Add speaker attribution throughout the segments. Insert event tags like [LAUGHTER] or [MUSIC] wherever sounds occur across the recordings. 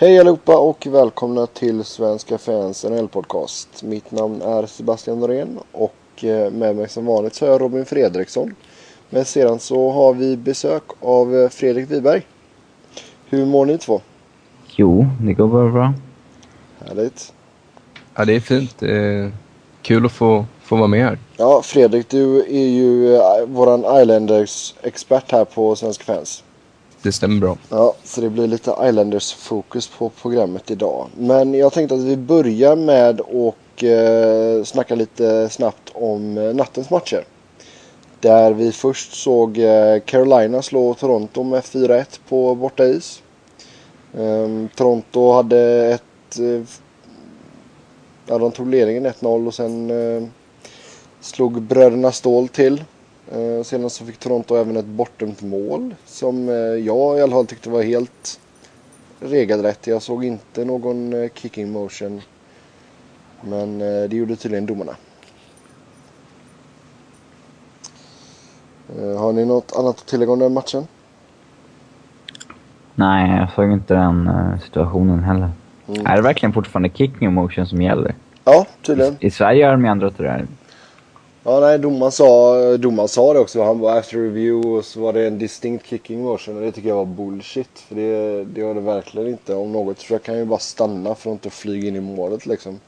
Speaker 1: Hej allihopa och välkomna till Svenska fans NHL-podcast. Mitt namn är Sebastian Norén och eh, med mig som vanligt så har jag Robin Fredriksson. Men sedan så har vi besök av eh, Fredrik Wiberg. Hur mår ni två?
Speaker 2: Jo, det går bara bra.
Speaker 1: Härligt.
Speaker 3: Ja, det är fint. Det är kul att få, få vara med här.
Speaker 1: Ja, Fredrik, du är ju eh, våran Islanders-expert här på Svenska fans.
Speaker 3: Det stämmer bra.
Speaker 1: Ja, så det blir lite Islanders-fokus på programmet idag. Men jag tänkte att vi börjar med att eh, snacka lite snabbt om eh, nattens matcher. Där vi först såg eh, Carolina slå Toronto med 4-1 på bortais. is. Ehm, Toronto hade ett... Eh, ja, de tog ledningen 1-0 och sen slog bröderna Ståhl till. Eh, sedan så fick Toronto även ett bortdömt mål som eh, jag i alla fall tyckte var helt regelrätt. Jag såg inte någon eh, kicking motion. Men eh, det gjorde tydligen domarna. Har ni något annat att tillägga om den matchen?
Speaker 2: Nej, jag såg inte den situationen heller.
Speaker 1: Mm.
Speaker 2: Är det verkligen fortfarande kicking motion som gäller?
Speaker 1: Ja, tydligen.
Speaker 2: I Sverige gör de ju ändrat det där.
Speaker 1: Ja, nej, domaren sa, domaren sa det också. Han var after review och så var det en distinct kicking motion och det tycker jag var bullshit. För det, det var det verkligen inte. Om något så kan ju bara stanna för att inte flyga in i målet liksom.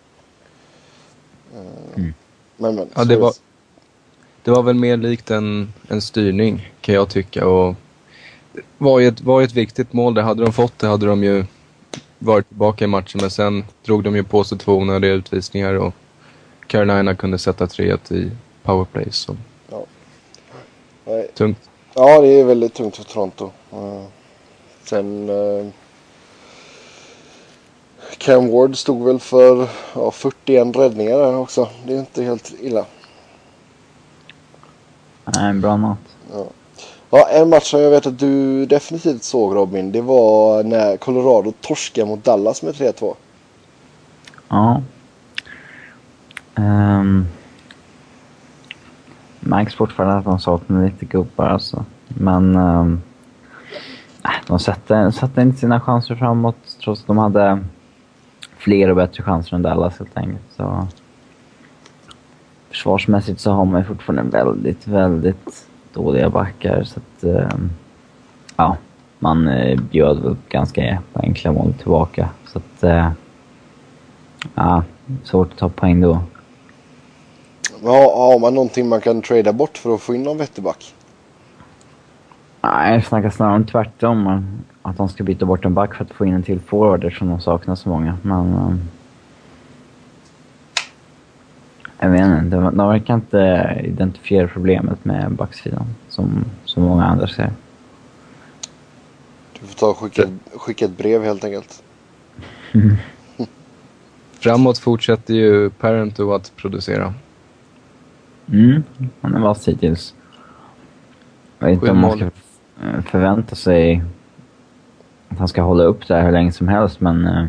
Speaker 1: Eh,
Speaker 2: Mm.
Speaker 1: Men men.
Speaker 3: Ja, det var, det var väl mer likt en, en styrning kan jag tycka. Och var ju ett, var ett viktigt mål. Det hade de fått det hade de ju varit tillbaka i matchen. Men sen drog de ju på sig två onödiga utvisningar och Carolina kunde sätta 3-1 i powerplay. Så
Speaker 1: Nej.
Speaker 3: tungt.
Speaker 1: Ja, det är väldigt tungt för Toronto. Eh, sen... Uh, Cam Ward stod väl för ja, 41 räddningar där också. Det är inte helt illa.
Speaker 2: Nej, en bra natt.
Speaker 1: Ja, en match som jag vet att du definitivt såg Robin. Det var när Colorado torskade mot Dallas med 3-2.
Speaker 2: Ja. Um, märks fortfarande att de saknar lite gubbar alltså. Men um, de satte, satte inte sina chanser framåt trots att de hade fler och bättre chanser än Dallas helt enkelt. Så, försvarsmässigt så har man ju fortfarande väldigt, väldigt dåliga backar. Så att, um, ja, man eh, uh, bjöd väl ganska enkla mål tillbaka. Så att, uh, ja, svårt att ta poäng då.
Speaker 1: Ja, har man någonting man kan trada bort för att få in någon vettig back?
Speaker 2: Nej, jag snackar snarare om tvärtom. Att de ska byta bort en back för att få in en till forward eftersom de saknar så många. Men... Um, jag vet inte, de, de verkar inte identifiera problemet med backsidan som så många andra ser.
Speaker 1: Du får ta och skicka, skicka ett brev helt enkelt. [LAUGHS]
Speaker 3: Framåt fortsätter ju Parento att producera.
Speaker 2: Mm, han är vass hittills. Jag vet inte om man ska eh, förvänta sig att han ska hålla upp det här hur länge som helst, men eh,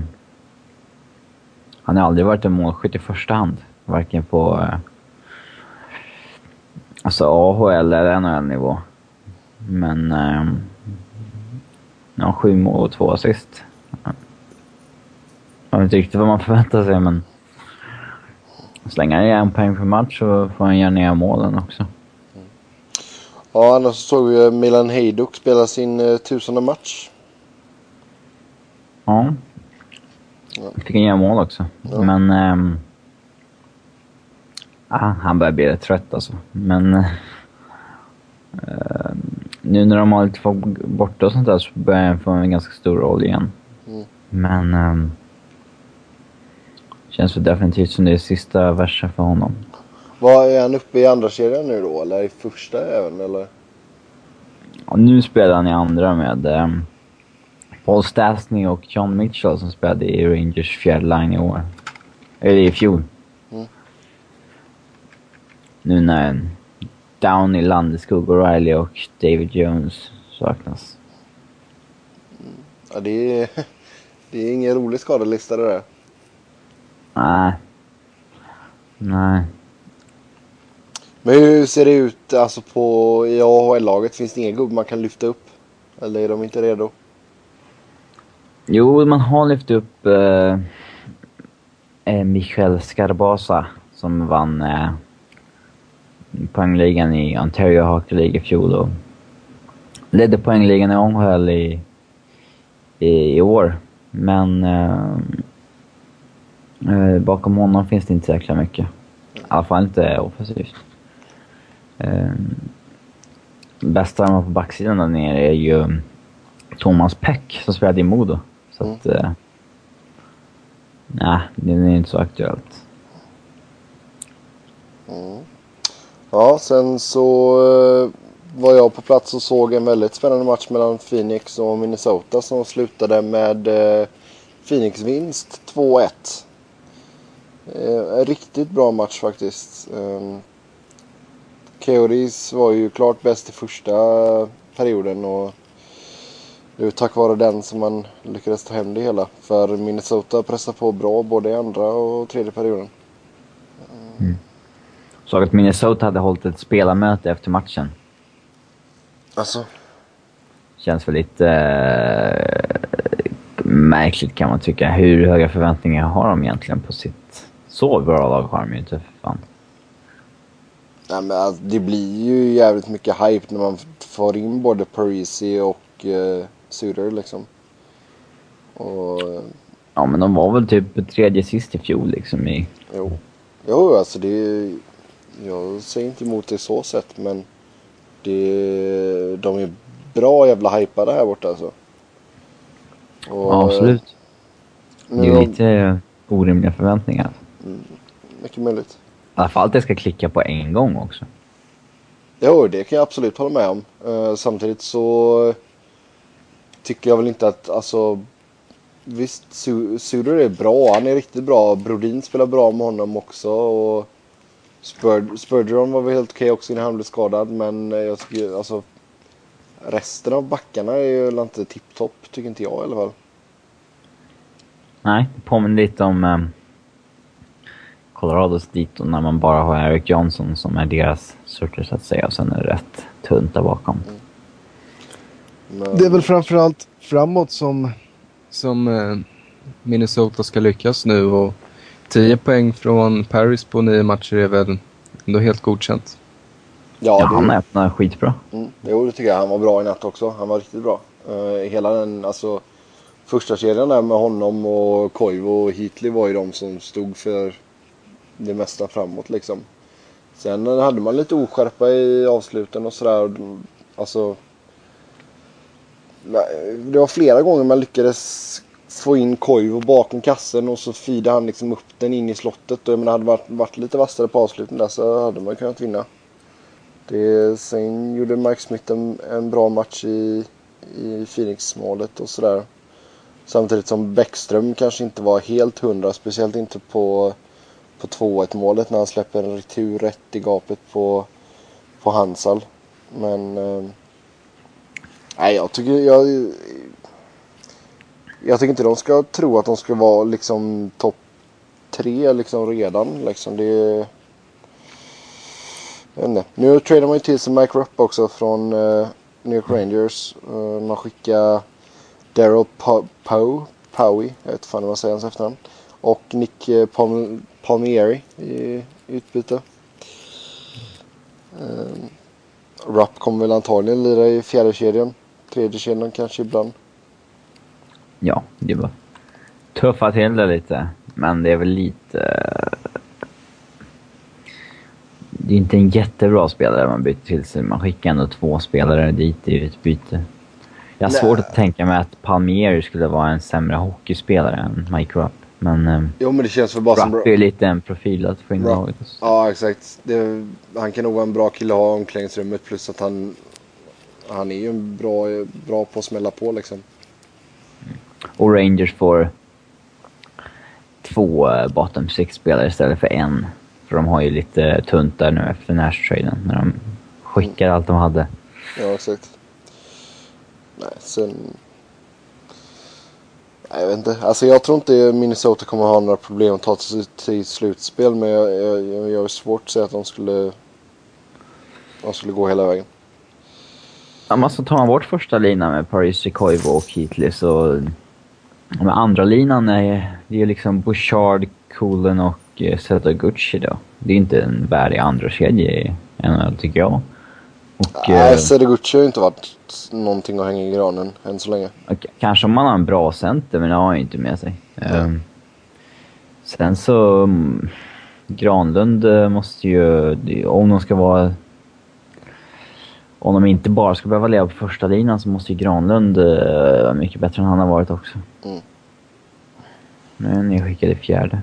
Speaker 2: han har aldrig varit en målskytt i första hand. Varken på eh, alltså AHL eller NHL-nivå. Men eh, ja, sju mål och två assist. Jag vet inte riktigt vad man förväntar sig, men han ger en poäng per match så får han göra nya målen också.
Speaker 1: Ja, annars såg vi Milan Hejduk spela sin uh, tusende match.
Speaker 2: Ja.
Speaker 1: Ja.
Speaker 2: Fick en göra mål också.
Speaker 1: Ja.
Speaker 2: Men... ehm, ah, han börjar bli rätt trött alltså. Men... eh, ehm, nu när de har lite folk borta och sånt där så börjar han få en ganska stor roll igen.
Speaker 1: Mm.
Speaker 2: Men... Um, känns väl definitivt som det är sista versen för honom.
Speaker 1: Vad Är han uppe i andra kedjan nu då? Eller i första även? Eller?
Speaker 2: Och nu spelar han i andra med um, Paul Stastny och John Mitchell som spelade i Rangers fjärde line i år. Eller i fjol.
Speaker 1: Mm.
Speaker 2: Nu när Downey, Landeskog, O'Reilly och David Jones saknas.
Speaker 1: Ja, det är, [LAUGHS] det är ingen rolig skadelista det där.
Speaker 2: Nej. Nej.
Speaker 1: Men hur ser det ut alltså på i AHL-laget? Finns det inga gubbar man kan lyfta upp? Eller är de inte redo?
Speaker 2: Jo, man har lyft upp eh, eh, Michael Scarbasa som vann eh, poängligan i Ontario Hockey League i fjol och ledde poängligan i OHL i, i, i år. Men eh, eh, bakom honom finns det inte så jäkla mycket. I alla fall inte offensivt. Eh, bästa på backsidan där nere är ju Thomas Peck som spelade i Modo. Så att... Eh, nej, det är inte så aktuellt.
Speaker 1: Mm. Ja, sen så eh, var jag på plats och såg en väldigt spännande match mellan Phoenix och Minnesota som slutade med eh, Phoenix vinst 2-1. Eh, en riktigt bra match faktiskt. Eh, Coyotes var ju klart bäst i första perioden och det är tack vare den som man lyckades ta hem det hela. För Minnesota pressade på bra både i andra och tredje perioden.
Speaker 2: Mm. Såg att Minnesota hade hållit ett spelarmöte efter matchen.
Speaker 1: Alltså?
Speaker 2: Känns väl lite äh, märkligt kan man tycka. Hur höga förväntningar har de egentligen på sitt... Så bra lag har de ju inte för fan.
Speaker 1: Nej, men alltså, det blir ju jävligt mycket hype när man får in både Parisi och eh, Suter liksom. Och...
Speaker 2: Ja, men de var väl typ tredje sist i fjol liksom i...
Speaker 1: Jo. Jo, alltså det... Jag säger inte emot det så sett, men det... De är bra jävla hypade här borta alltså.
Speaker 2: Och, ja, absolut. Det är lite orimliga förväntningar.
Speaker 1: Mm, mycket möjligt.
Speaker 2: I alla fall att det ska klicka på en gång också.
Speaker 1: Jo, det kan jag absolut hålla med om. Uh, samtidigt så tycker jag väl inte att, alltså visst, Suder är bra. Han är riktigt bra. Brodin spelar bra med honom också. Och Spur Spurgeon var väl helt okej också innan han blev skadad. Men jag tycker, alltså resten av backarna är ju inte tipptopp, tycker inte jag i alla fall.
Speaker 2: Nej, det påminner lite om um, Colorados dit när man bara har Eric Johnson som är deras sorter så att säga. Och sen är det rätt tunt där bakom. Mm.
Speaker 4: Men... Det är väl framförallt framåt som...
Speaker 3: Som eh, Minnesota ska lyckas nu och 10 poäng från Paris på nio matcher är väl ändå helt godkänt.
Speaker 2: Ja, ja han öppnar skitbra.
Speaker 1: Mm. Jo, det tycker jag. Han var bra i natt också. Han var riktigt bra. Uh, hela den, alltså första kedjan där med honom och Koivu och Heatley var ju de som stod för det mesta framåt liksom. Sen hade man lite oskärpa i avsluten och sådär. Alltså det var flera gånger man lyckades få in Koivu bakom kassen och så feedade han liksom upp den in i slottet. Och jag menar, hade varit, varit lite vassare på avsluten där så hade man kunnat vinna. Det, sen gjorde Mike Smith en, en bra match i, i Phoenix-målet och sådär. Samtidigt som Bäckström kanske inte var helt hundra, speciellt inte på, på 2-1 målet när han släpper en retur rätt i gapet på, på Hansal. Men eh, Nej, jag tycker... Jag, jag tycker inte de ska tro att de ska vara liksom topp tre liksom redan. Liksom det... Jag inte. Nu tradar man ju till sig Mike Rupp också från uh, New York Rangers. Uh, man skickar Daryl Poe, Powie, jag vet inte fan hur man säger hans efternamn. Och Nick uh, Palmieri i utbyte. Uh, Rupp kommer väl antagligen lira i fjärde kedjan tredje kedjan kanske ibland.
Speaker 2: Ja, det var tuffa till det lite. Men det är väl lite... Det är inte en jättebra spelare man byter till sig. Man skickar ändå två spelare dit i utbyte. Jag har Nej. svårt att tänka mig att Palmieri skulle vara en sämre hockeyspelare än Mike Rupp. Men, eh,
Speaker 1: jo, men det känns väl bara
Speaker 2: som bra. är lite en profil att få in i laget.
Speaker 1: Ja, exakt. Det, han kan nog vara en bra kille att ha i omklädningsrummet plus att han han är ju bra, bra på att smälla på liksom.
Speaker 2: Och Rangers får två eh, bottom six-spelare istället för en. För de har ju lite tunt där nu efter Nash-traden när de skickar mm. allt de hade.
Speaker 1: Ja, exakt. Nej, sen... Jag vet inte. Alltså jag tror inte Minnesota kommer ha några problem att ta sig till slutspel. Men jag, jag, jag, är har svårt att säga att de skulle, de skulle gå hela vägen.
Speaker 2: Ja, men alltså, tar man bort första linan med Paris Koivu och Heatley så Men andra linan är, det är liksom Bouchard, Coolen och eh, Setoguchi då. Det är inte en värdig andra kedja i NHL tycker jag.
Speaker 1: Och, Nej, eh, Setoguchi har ju inte varit någonting att hänga i granen än så länge.
Speaker 2: Kanske om man har en bra center, men det har han ju inte med sig. Um, sen så... Um, Granlund eh, måste ju, om de ska vara... Om de inte bara ska behöva leva på första linan så måste ju Granlund vara uh, mycket bättre än han har varit också. Mm. Men jag skickade fjärde.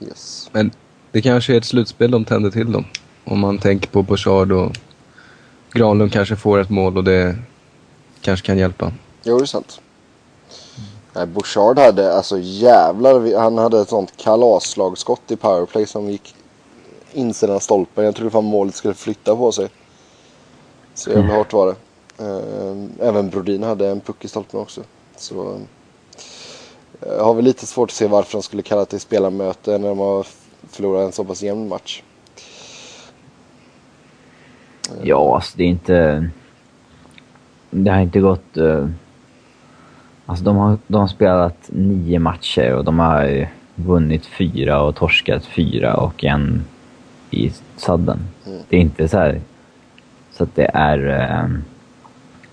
Speaker 3: Yes. Men det kanske är ett slutspel de tänder till dem. Om man tänker på Bouchard och Granlund kanske får ett mål och det kanske kan hjälpa.
Speaker 1: Jo, det är sant. Nej, Bouchard hade, alltså jävlar, han hade ett sånt kalaslagskott i powerplay som gick insidan stolpen. Jag trodde fan målet skulle flytta på sig. Så jävla mm. hårt var det. Eh, även Brodin hade en puck i stolpen också. Så jag har väl lite svårt att se varför de skulle kalla till spelarmöte när de har förlorat en så pass jämn match.
Speaker 2: Ja, alltså det är inte... Det har inte gått... Uh... Alltså de har, de har spelat nio matcher och de har vunnit fyra och torskat fyra och en i sadden. Mm. Det är inte så här... Så att det är uh,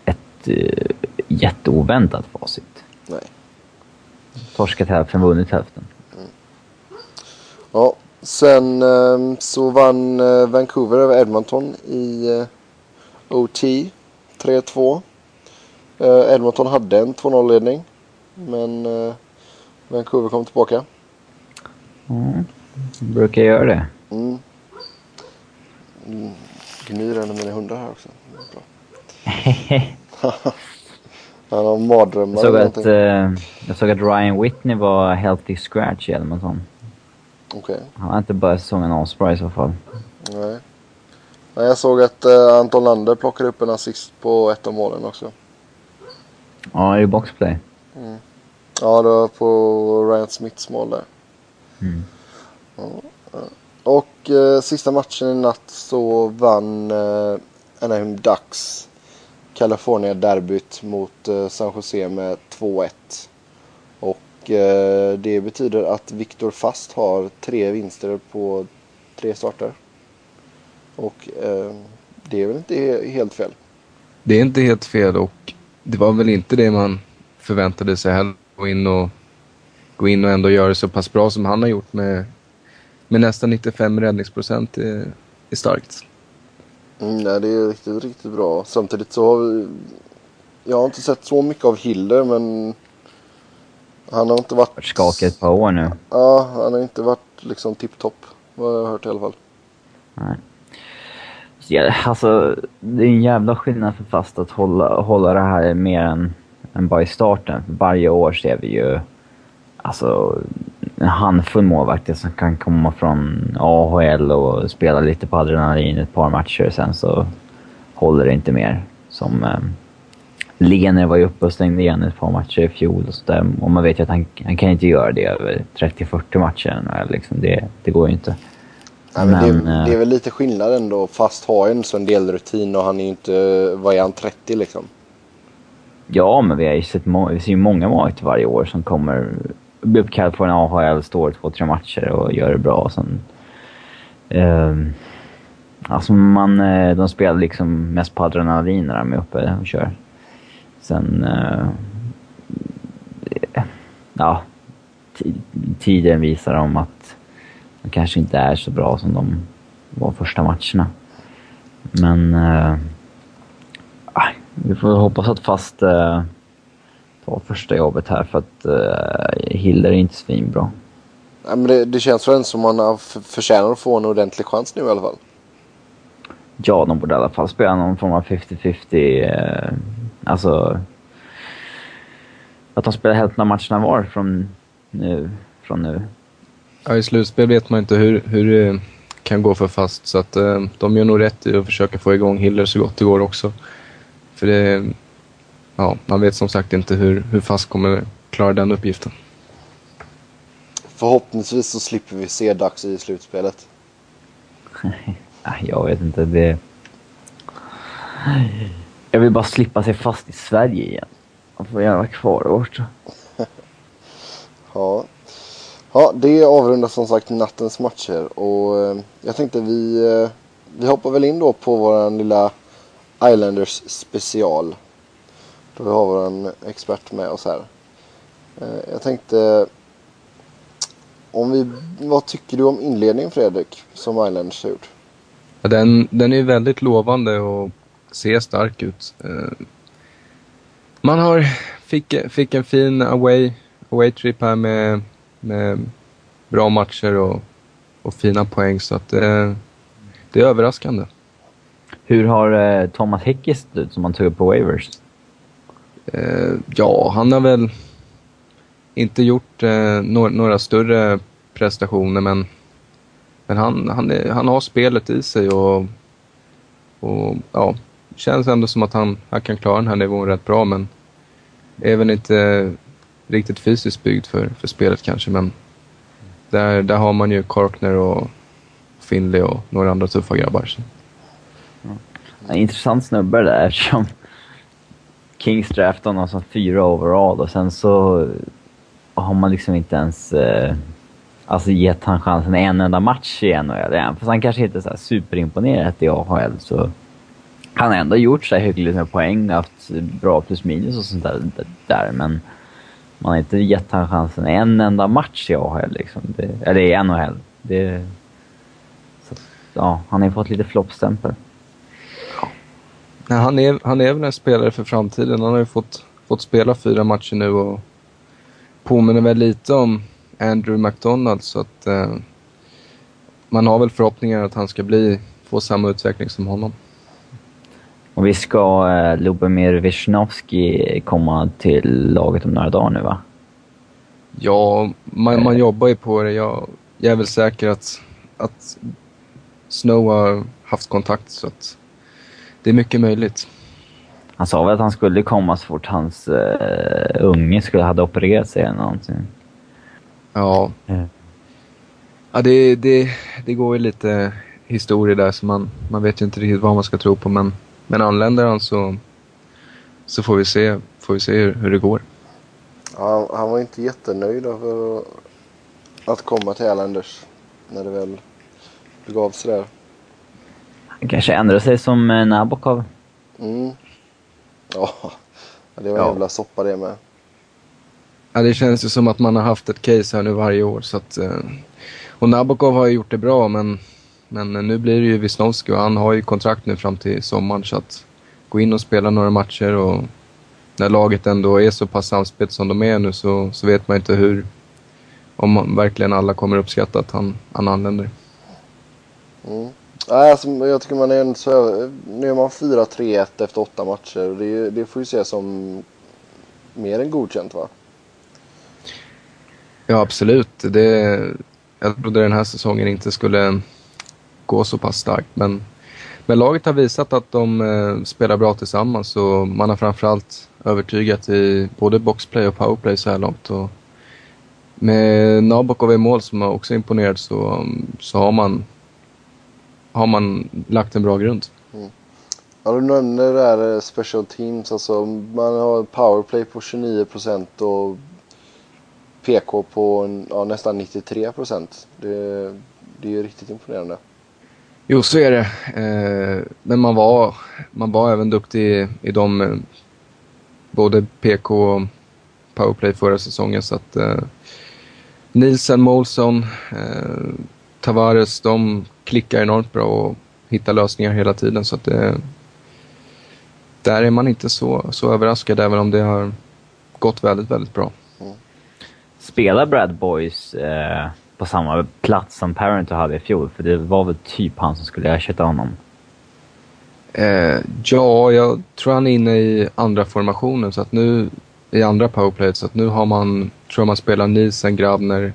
Speaker 2: ett uh, jätteoväntat facit.
Speaker 1: Nej.
Speaker 2: Torskat hälften, vunnit hälften. Mm.
Speaker 1: Ja, sen um, så vann uh, Vancouver över Edmonton i uh, OT 3-2. Uh, Edmonton hade en 2-0-ledning. Men uh, Vancouver kom tillbaka.
Speaker 2: Mm. Brukar göra det.
Speaker 1: Mm. Mm. Gnyr en av mina hundar här också. Bra. [LAUGHS] Han har mardrömmar.
Speaker 2: Jag såg, att, uh, jag såg att Ryan Whitney var healthy scratch i Edmonton.
Speaker 1: Okay.
Speaker 2: Han har inte börjat säsongen asbra i så fall.
Speaker 1: Nej. Nej, jag såg att uh, Anton Lander plockade upp en assist på ett av målen också.
Speaker 2: Ja, i boxplay.
Speaker 1: Mm. Ja, det var på Ryan Smiths mål där.
Speaker 2: Mm.
Speaker 1: Ja, och uh, sista matchen i natt så vann uh, Anaheim Ducks California-derbyt mot uh, San Jose med 2-1. Och uh, det betyder att Viktor Fast har tre vinster på tre starter. Och uh, det är väl inte he helt fel?
Speaker 3: Det är inte helt fel och det var väl inte det man förväntade sig heller. Gå in och, gå in och ändå göra det så pass bra som han har gjort med, med nästan 95 räddningsprocent är, är starkt.
Speaker 1: Mm, nej, det är riktigt, riktigt bra. Samtidigt så har vi... Jag har inte sett så mycket av Hiller, men... Han har inte varit...
Speaker 2: Skakig ett par år nu.
Speaker 1: Ja, han har inte varit liksom tipptopp. Vad jag har hört i alla fall.
Speaker 2: Nej. Ja, alltså, det är en jävla skillnad för fast att hålla, hålla det här mer än, än bara i starten. För varje år ser vi ju alltså, en handfull målvakter som kan komma från AHL och spela lite på adrenalin ett par matcher. Sen så håller det inte mer. Som eh, Lener var ju uppe och stängde igen ett par matcher i fjol och, så och man vet ju att han, han kan inte göra det över 30-40 matcher. Liksom. Det, det går ju inte.
Speaker 1: Nej, men, men det, det, är väl lite skillnad ändå. Fast har en sån del rutin och han är ju inte, vad är han, 30 liksom?
Speaker 2: Ja, men vi har ju sett vi ser ju många målvakter varje år som kommer blir uppkallad för en AHL, står två, tre matcher och gör det bra. Sen, eh, alltså man, eh, de spelar liksom mest på adrenalin när de är uppe och kör. Sen... Eh, ja, tiden visar om att de kanske inte är så bra som de var första matcherna. Men... Eh, vi får hoppas att fast... Eh, ta första jobbet här för att Hiller är inte svinbra.
Speaker 1: Nej, men det, det känns väl som att man förtjänar att få en ordentlig chans nu i alla fall.
Speaker 2: Ja, de borde i alla fall spela någon form av 50-50. Alltså... Att de spelar hälften av matcherna var från nu. Från nu.
Speaker 3: Ja, i slutspel vet man inte hur, hur det kan gå för fast. Så att uh, de gör nog rätt i att försöka få igång Hiller så gott det går också. För det, ja, man vet som sagt inte hur, hur fast kommer klara den uppgiften.
Speaker 1: Förhoppningsvis så slipper vi se Dax i slutspelet. [LAUGHS]
Speaker 2: jag vet inte. Det... Jag vill bara slippa se fast i Sverige igen. Man får gärna vara kvar där borta. [LAUGHS]
Speaker 1: Ja. Ja, det avrundar som sagt nattens matcher och eh, jag tänkte vi, eh, vi hoppar väl in då på våran lilla Islanders special. Då vi har våran expert med oss här. Eh, jag tänkte om vi, vad tycker du om inledningen Fredrik som Islanders har gjort?
Speaker 3: Den, den är väldigt lovande och ser stark ut. Eh, man har, fick, fick en fin away, away trip här med, med bra matcher och, och fina poäng så att det, det är överraskande.
Speaker 2: Hur har eh, Thomas Hickey sett ut som man tog upp på Waivers?
Speaker 3: Eh, ja, han har väl inte gjort eh, några, större prestationer men, men han, han, han har spelet i sig och, och ja, känns ändå som att han, han kan klara den här nivån rätt bra men är väl inte riktigt fysiskt byggd för, för spelet kanske men där, där har man ju Korkner och Finley och några andra tuffa grabbar. Så.
Speaker 2: Intressant snubbe det där [LAUGHS] eftersom Kings draftade honom som fyra overall och sen så har man liksom inte ens eh, alltså gett han chansen en enda match i NHL än. Fast han kanske inte är så superimponerat i AHL så han har ändå gjort sig hyggligt med poäng, haft bra plus minus och sånt där, där men man har inte gett han chansen en enda match i AHL liksom. Det, eller i NHL. Det, så, ja, han har ju fått lite floppstämpel.
Speaker 3: Ja. han, är, han är väl en spelare för framtiden. Han har ju fått, fått spela fyra matcher nu och påminner väl lite om Andrew McDonald så att eh, man har väl förhoppningar att han ska bli, få samma utveckling som honom.
Speaker 2: Och vi ska eh, Lubomir Wisnowski komma till laget om några dagar nu va?
Speaker 3: Ja, man, man jobbar ju på det. Jag, jag är väl säker att, att Snow har haft kontakt så att det är mycket möjligt.
Speaker 2: Han sa väl att han skulle komma så fort hans uh, unge skulle hade opererat sig eller någonting.
Speaker 3: Ja.
Speaker 2: Mm.
Speaker 3: Ja, det, det, det går ju lite historier där så man, man vet ju inte riktigt vad man ska tro på men, men anländer han så, så får vi se, får vi se hur, hur det går.
Speaker 1: Ja, han var inte jättenöjd över att komma till Islanders när det väl begav sig där.
Speaker 2: Han kanske ändrar sig som eh, Nabokov.
Speaker 1: Mm. Ja, det var en
Speaker 3: Ja.
Speaker 1: jävla soppa det med.
Speaker 3: Ja, det känns ju som att man har haft ett case här nu varje år. Så att, eh, och Nabokov har ju gjort det bra, men, men nu blir det ju Wisnowski och han har ju kontrakt nu fram till sommaren. Så att gå in och spela några matcher och när laget ändå är så pass samspelt som de är nu så, så vet man inte hur, om man, verkligen alla kommer uppskatta att han, han anländer.
Speaker 1: Mm. Alltså, jag tycker man är en så, Nu är man 4-3-1 efter åtta matcher. och Det, det får ju ses som mer än godkänt va?
Speaker 3: Ja, absolut. Det, jag trodde den här säsongen inte skulle gå så pass starkt. Men, men laget har visat att de eh, spelar bra tillsammans och man har framförallt övertygat i både boxplay och powerplay så här långt. Och med Nabokov i mål som har också imponerat så, så har, man, har man lagt en bra grund. Mm.
Speaker 1: Ja, du nämnde det där eh, special teams. Alltså, man har powerplay på 29% och PK på ja, nästan 93%. Det, det är ju riktigt imponerande.
Speaker 3: Jo, så är det. Eh, men man var, man var även duktig i, de, eh, både PK och powerplay förra säsongen. Så att eh, Nielsen, Molson, eh, Tavares, de klickar enormt bra och hittar lösningar hela tiden. Så att det, där är man inte så, så överraskad även om det har gått väldigt, väldigt bra.
Speaker 2: Spelar Brad Boys eh, på samma plats som Parento hade i fjol? För det var väl typ han som skulle ersätta honom.
Speaker 3: Eh, ja, jag tror han är inne i andra formationen så att nu i andra powerplayet så att nu har man, tror jag man spelar Nielsen, Grabner,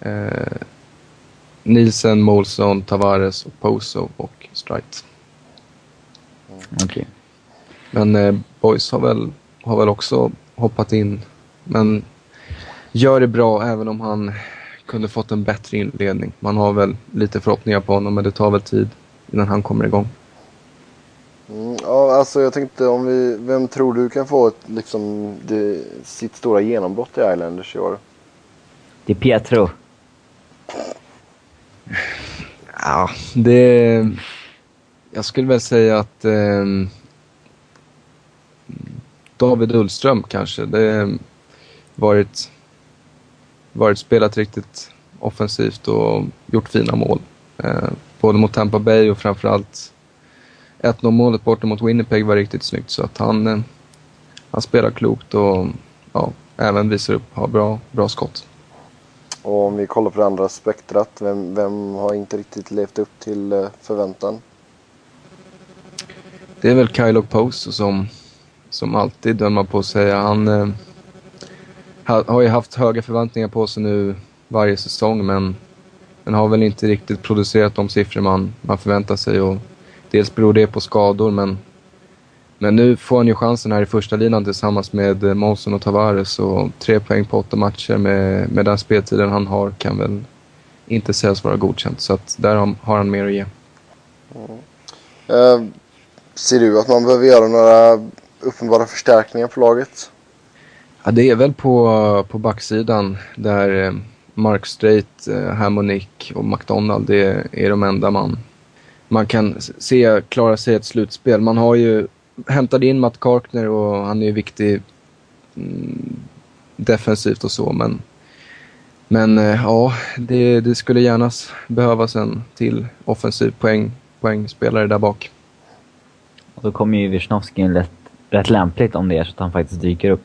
Speaker 3: eh, Nielsen, Molson, Tavares, och Poso och Strite.
Speaker 2: Okej.
Speaker 3: Men eh, Boys har väl, har väl också hoppat in men gör det bra även om han kunde fått en bättre inledning. Man har väl lite förhoppningar på honom men det tar väl tid innan han kommer igång.
Speaker 1: Mm, ja, alltså jag tänkte om vi, vem tror du kan få ett, liksom, det, sitt stora genombrott i Islanders i år?
Speaker 2: Det är Pietro.
Speaker 3: Ja, det... Jag skulle väl säga att eh, David Ullström kanske. Det har varit, varit spelat riktigt offensivt och gjort fina mål. Eh, både mot Tampa Bay och framförallt 1-0 målet borta mot Winnipeg var riktigt snyggt. Så att han, eh, han spelar klokt och ja, även visar upp, har bra, bra skott.
Speaker 1: Och om vi kollar på det andra spektrat, vem, vem har inte riktigt levt upp till eh, förväntan?
Speaker 3: Det är väl Kyle Pose som, som alltid dömer på sig. Han eh, har ju haft höga förväntningar på sig nu varje säsong men, men har väl inte riktigt producerat de siffror man, man förväntar sig. Och dels beror det på skador men, men nu får han ju chansen här i första linan tillsammans med eh, Monson och Tavares och tre poäng på åtta matcher med, med den speltiden han har kan väl inte sägas vara godkänt. Så att där har, har han mer att ge.
Speaker 1: Mm. Eh, ser du att man behöver göra några uppenbara förstärkningar på laget?
Speaker 3: Ja, det är väl på, på backsidan där eh, Mark Strait, eh, Hammonick och McDonald det är de enda man, man kan se klara sig i ett slutspel. Man har ju hämtat in Matt Karkner och han är ju viktig mm, defensivt och så men men eh, ja, det, det, skulle gärna behövas en till offensiv poäng, poängspelare där bak.
Speaker 2: Och då kommer ju Wisnowski in rätt, rätt lämpligt om det är så att han faktiskt dyker upp.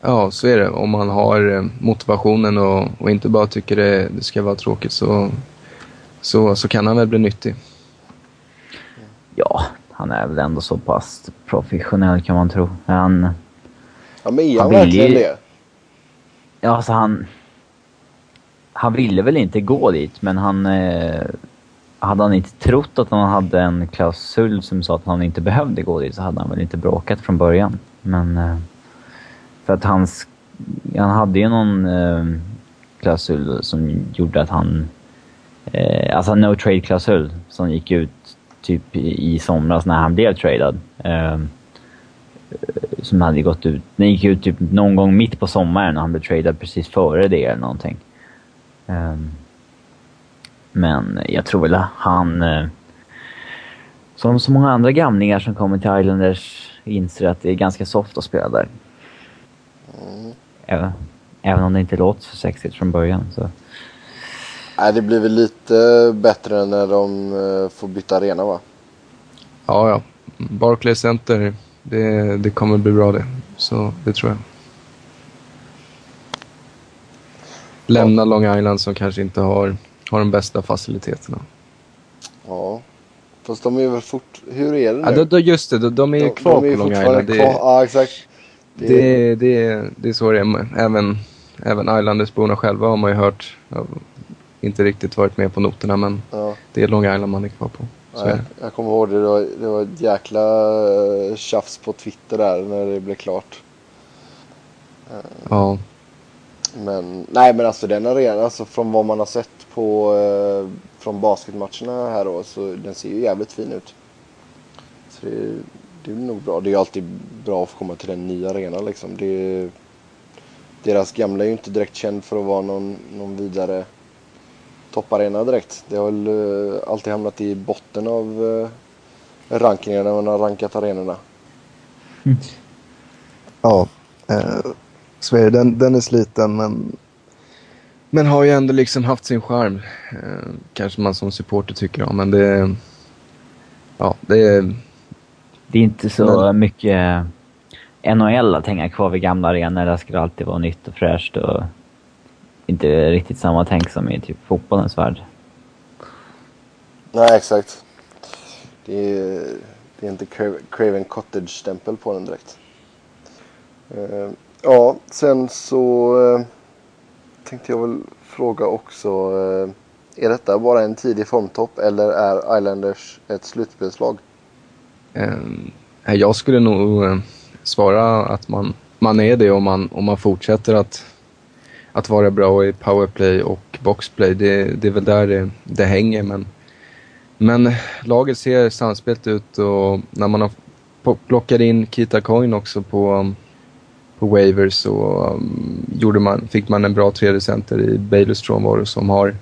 Speaker 3: Ja, så är det. Om man har eh, motivationen och, och inte bara tycker det, det, ska vara tråkigt så, så, så kan han väl bli nyttig.
Speaker 2: Ja, han är väl ändå så pass professionell kan man tro. Han,
Speaker 1: ja, men är han, han verkligen ju, det?
Speaker 2: Ja, alltså han... Han ville väl inte gå dit, men han... Eh, hade han inte trott att han hade en klausul som sa att han inte behövde gå dit så hade han väl inte bråkat från början. Men... Eh, för att hans... Han hade ju någon eh, klausul som gjorde att han... Eh, alltså no trade-klausul som gick ut typ i, somras när han blev tradad. Eh, som hade gått ut. Den gick ut typ någon gång mitt på sommaren och han blev tradad precis före det eller någonting. Eh, men jag tror väl att han... Eh, som så många andra gamlingar som kommer till Islanders inser att det är ganska soft att spela där. Mm. Även, även om det inte låter så sexigt från början. Så.
Speaker 1: Nej, det blir väl lite bättre när de eh, får byta arena va?
Speaker 3: Ja, ja. Barclays Center, det, det kommer bli bra det. Så det tror jag. Lämna Long Island som kanske inte har, har de bästa faciliteterna.
Speaker 1: Ja, fast de är väl fort... Hur är det nu?
Speaker 3: Ja, då, då just det, de, de är ju kvar de är på Long Island.
Speaker 1: Det, ja, exakt.
Speaker 3: Det, det, det, det är så det är. Även, även Islandersborna själva har man ju hört. Inte riktigt varit med på noterna men ja. det är Long Island man är kvar på.
Speaker 1: Nej, jag kommer ihåg det. Det var, det var ett jäkla eh, tjafs på Twitter där när det blev klart.
Speaker 3: Ja.
Speaker 1: Men nej men alltså den arenan, alltså från vad man har sett på eh, från basketmatcherna här då så den ser ju jävligt fin ut. Så det, det är nog bra. Det är alltid bra att få komma till en ny arena liksom. Det, deras gamla är ju inte direkt känd för att vara någon, någon vidare topparena direkt. Det har väl uh, alltid hamnat i botten av uh, rankingen när man har rankat arenorna.
Speaker 4: Mm. Ja, eh, så är det. Den, den är sliten men...
Speaker 3: Men har ju ändå liksom haft sin charm. Eh, kanske man som supporter tycker om, men det... Ja, det är...
Speaker 2: Det är inte så men... mycket NHL att hänga kvar vid gamla arenor. Där ska det alltid vara nytt och fräscht och inte riktigt samma tänk som i typ fotbollens värld.
Speaker 1: Nej, exakt. Det är, det är inte Craven Cottage-stämpel på den direkt. Uh, ja, sen så uh, tänkte jag väl fråga också. Uh, är detta bara en tidig formtopp eller är Islanders ett slutspelslag?
Speaker 3: Eh, jag skulle nog eh, svara att man, man är det om man, om man fortsätter att att vara bra i powerplay och boxplay. Det, det är väl där det, det hänger. Men, Men laget ser samspelt ut och när man har plockat in Kita Coin också på, på Wavers så um, gjorde man, fick man en bra tredje center i Baileys frånvaro som har,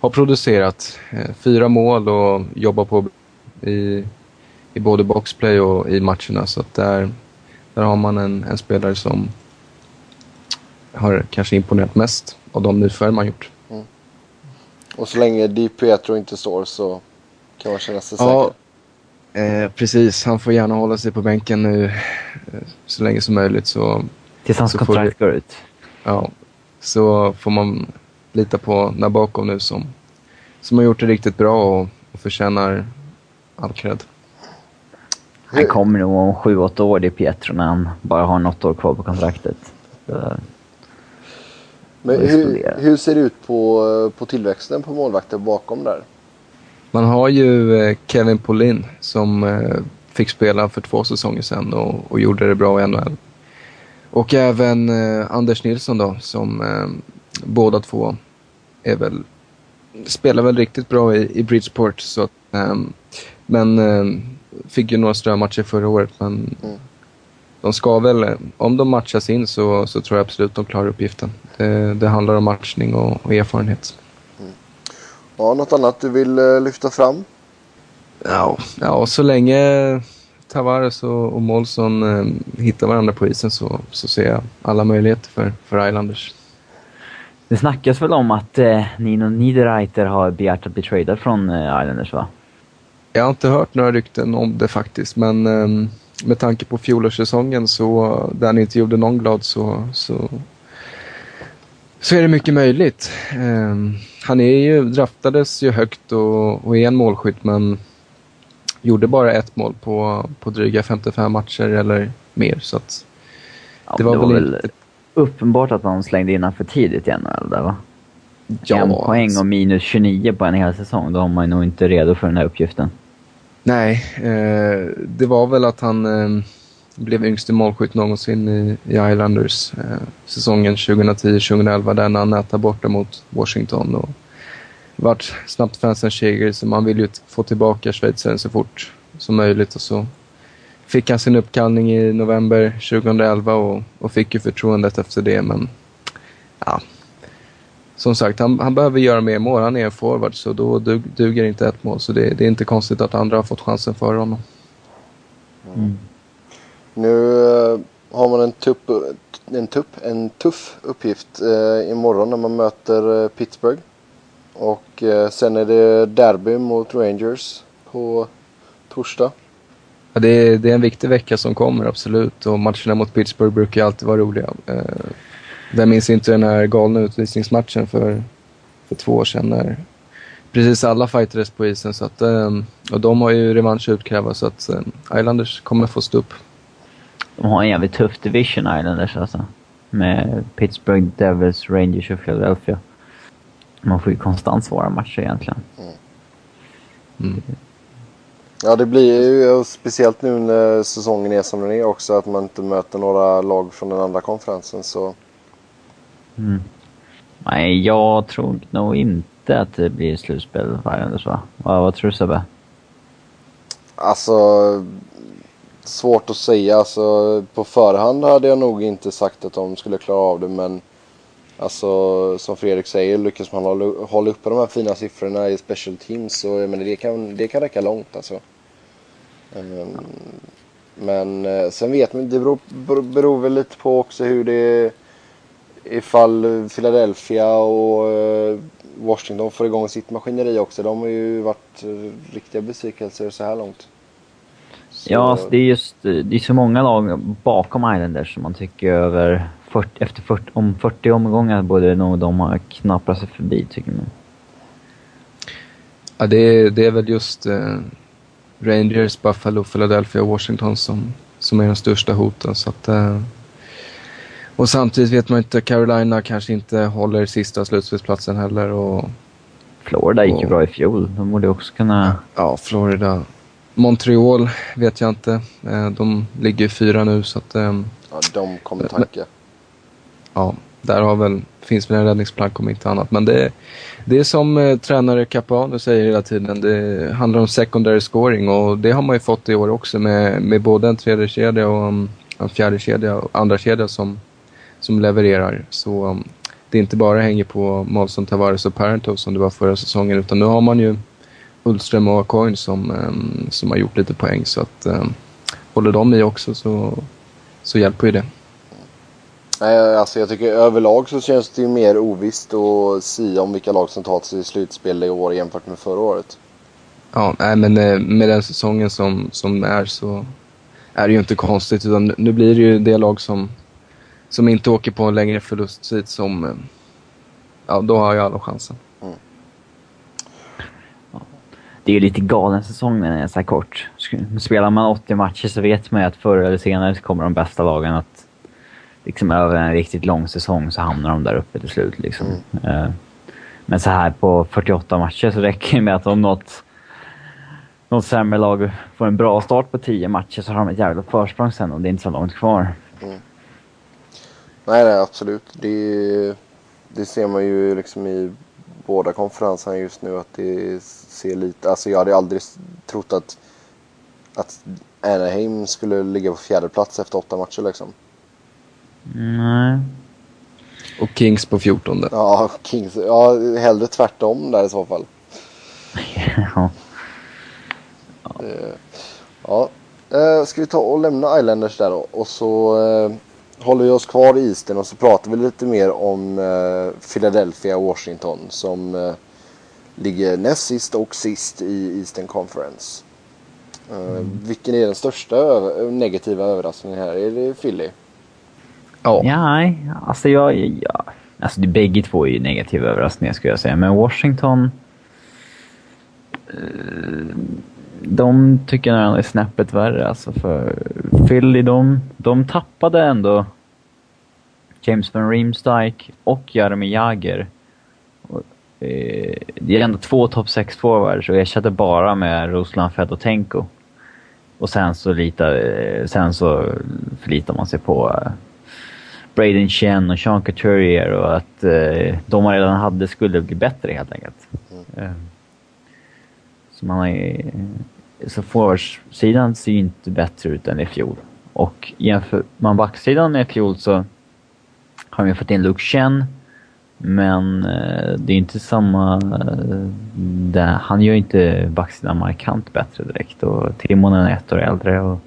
Speaker 3: har producerat eh, fyra mål och jobbar på i, i både boxplay och i matcherna. Så att där, där har man en, en spelare som har kanske imponerat mest av de nyförvärv man gjort. Mm.
Speaker 1: Och så länge Di Pietro inte står så kan man känna sig
Speaker 3: ja, säker. Eh, precis, han får gärna hålla sig på bänken nu eh, så länge som möjligt. Så,
Speaker 2: Tills hans kontrakt går ut.
Speaker 3: Ja, så får man lita på Nabokov nu som, som har gjort det riktigt bra och, och förtjänar all cred.
Speaker 2: Han kommer nog om sju, åtta år, det är Pietro, när han bara har något år kvar på kontraktet. Så
Speaker 1: men hur, hur, ser det ut på, på tillväxten på målvakter bakom där?
Speaker 3: Man har ju eh, Kevin Polin som eh, fick spela för två säsonger sedan och, och gjorde det bra i NHL. Och även eh, Anders Nilsson då som båda två är väl, spelar väl riktigt bra i, i Bridgeport. Så, um, men fick ju några strömatcher förra året men mm de ska väl, om de matchas in så, så tror jag absolut de klarar uppgiften. Det, det handlar om matchning och, och erfarenhet. Mm.
Speaker 1: Ja, något annat du vill uh, lyfta fram?
Speaker 3: Ja, ja, så länge Tavares och, och Molson uh, hittar varandra på isen så, så ser jag alla möjligheter för, för Islanders.
Speaker 2: Det snackas väl om att eh, Nino Niederreiter har begärt att bli tradad från eh, Islanders va?
Speaker 3: Jag har inte hört några rykten om det faktiskt men eh, med tanke på fjolårssäsongen så, där han inte gjorde någon glad så, så, så är det mycket möjligt. Um, han är ju, draftades ju högt och, och är en målskytt men gjorde bara ett mål på, på dryga 55 matcher eller mer. Så att
Speaker 2: ja, det var, det var väl, inte... uppenbart att de slängde in för tidigt i NHL där va? Ja, en poäng och minus 29 på en hel säsong. Då har man nog inte redo för den här uppgiften.
Speaker 3: Nej, eh, det var väl att han eh, blev yngste målskytt någonsin i, i Islanders eh, säsongen 2010-2011 där han nätade borta mot Washington. Och vart snabbt fansen seger så man vill ju få tillbaka schweizaren så fort som möjligt och så fick han sin uppkallning i november 2011 och, och fick ju förtroendet efter det men ja, som sagt, han, han behöver göra mer mål. Han är en forward så då dug, duger inte ett mål. Så det, det, är inte konstigt att andra har fått chansen före honom.
Speaker 1: Mm. Nu äh, har man en, tupp, en, tupp, en tuff uppgift äh, imorgon när man möter äh, Pittsburgh. Och äh, sen är det derby mot Rangers på torsdag.
Speaker 3: Ja, det, är, det är en viktig vecka som kommer, absolut. Och matcherna mot Pittsburgh brukar alltid vara roliga. Vem minns inte den här galna utvisningsmatchen för, för två år sedan när precis alla fightades på isen. Så att, ehm, och de har ju revansch att utkräva så att ehm, Islanders kommer få stå upp.
Speaker 2: De har en jävligt tuff division Islanders alltså. Med Pittsburgh, Devils, Rangers och Philadelphia. Man får ju konstant svåra matcher egentligen. Mm.
Speaker 1: Mm. Ja, det blir ju speciellt nu när säsongen är som den är också att man inte möter några lag från den andra konferensen så
Speaker 2: Mm. Nej, jag tror nog inte att det blir slutspel för Islanders va? Vad, vad tror du Sebbe?
Speaker 1: Alltså, svårt att säga. Alltså, på förhand hade jag nog inte sagt att de skulle klara av det men Alltså som Fredrik säger, lyckas man hålla, hålla uppe de här fina siffrorna i special teams så men det, kan, det kan räcka långt alltså. Um, men eh, sen vet man, det beror, beror väl lite på också hur det ifall Philadelphia och eh, Washington får igång sitt maskineri också. De har ju varit eh, riktiga besvikelser så här långt.
Speaker 2: Så... Ja, alltså, det är just det är så många lag bakom Islanders som man tycker över 40, efter 40, om 40 omgångar borde nog de ha knaprat sig förbi tycker man.
Speaker 3: Ja, det är, det är väl just eh, Rangers, Buffalo, Philadelphia och Washington som, som är de största hoten. Så att, eh, och samtidigt vet man inte, Carolina kanske inte håller sista slutspelsplatsen heller. Och,
Speaker 2: Florida gick ju bra i fjol. De borde också kunna...
Speaker 3: Ja, Florida. Montreal vet jag inte. Eh, de ligger fyra nu så att...
Speaker 1: Ehm, ja, de kommer tacka.
Speaker 3: Ja, där har väl finns väl en räddningsplank om inte annat. Men det, det är som eh, tränare Capuano säger hela tiden, det handlar om secondary scoring och det har man ju fått i år också med, med både en tredje kedja och en fjärde kedja och andra kedja som, som levererar. Så um, det inte bara hänger på Molson Tavares och Parentov som det var förra säsongen utan nu har man ju Ullström och Coin som, um, som har gjort lite poäng så att um, håller de i också så, så hjälper ju det.
Speaker 1: Nej, alltså jag tycker överlag så känns det ju mer ovisst att sia om vilka lag som tar sig till slutspel i år jämfört med förra året.
Speaker 3: Ja, nej, men eh, med den säsongen som, som är så är det ju inte konstigt. Utan nu blir det ju det lag som, som inte åker på en längre förlustsvit som... eh, Ja, då har ju alla chansen.
Speaker 2: Det är ju lite galen säsong när den är så här kort. Spelar man 80 matcher så vet man ju att förr eller senare så kommer de bästa lagen att liksom över en riktigt lång säsong så hamnar de där uppe till slut. Liksom. Eh, Men så här på 48 matcher så räcker det med att om något, något sämre lag får en bra start på 10 matcher så har de ett jävla försprång sen och det är inte så långt kvar.
Speaker 1: Nej, nej absolut. Det, det ser man ju liksom i båda konferenserna just nu att det ser lite... Alltså jag hade aldrig trott att, att Anaheim skulle ligga på fjärde plats efter åtta matcher liksom.
Speaker 2: Nej.
Speaker 3: Och Kings på 14.
Speaker 1: Ja, Kings, ja hellre tvärtom där i så fall. [LAUGHS]
Speaker 2: Ja.
Speaker 1: Eh, Ja, eh, ska vi ta och lämna Islanders där då och så eh, håller vi oss kvar i Eastern och så pratar vi lite mer om eh, Philadelphia och Washington som eh, ligger näst sist och sist i Eastern Conference. Eh, Vilken är den största över- negativa överraskningen här? Är det Philly?
Speaker 3: Ja.
Speaker 2: Nej, alltså jag... Ja, alltså det, bägge två är ju negativa överraskningar skulle jag säga. Men Washington... eh, De tycker jag är snäppet värre alltså för Philly de, de tappade ändå James van Riemsdyk och Jaromir Jagr. Eh, Det är ändå två topp 6 forwards och jag ersatte bara med Ruslan Fedotenko. Och sen så, litar, eh, sen så förlitar man sig på eh, Braden Chen och Sean Couturier och att eh, de man redan hade skulle bli bättre helt enkelt. Eh, så man har ju, så forwardsidan ser ju inte bättre ut än i fjol. Och jämför man backsidan med i fjol så har de ju fått in Luke Chen. Men eh, det är inte samma... Eh, Där. han gör inte backsidan markant bättre direkt och Timonen är ett år äldre. Och,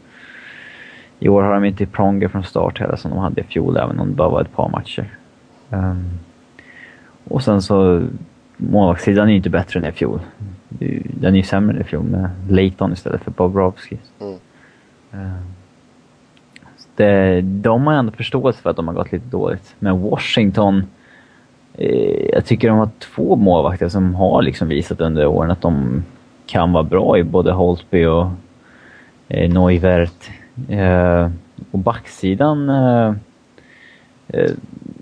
Speaker 2: i år har de inte Pronger från start heller som de hade i fjol, även om det bara var ett par matcher. Um, och sen så, målvaktssidan är ju inte bättre än i fjol. Den är ju sämre i fjol med Leighton istället för Bobrovski.
Speaker 1: Mm.
Speaker 2: Så det, de har ändå förståelse för att de har gått lite dåligt. Men Washington, eh, jag tycker de har två målvakter som har liksom visat under åren att de kan vara bra i både Holtby och eh, Neuvert. Eh, och backsidan, eh, eh,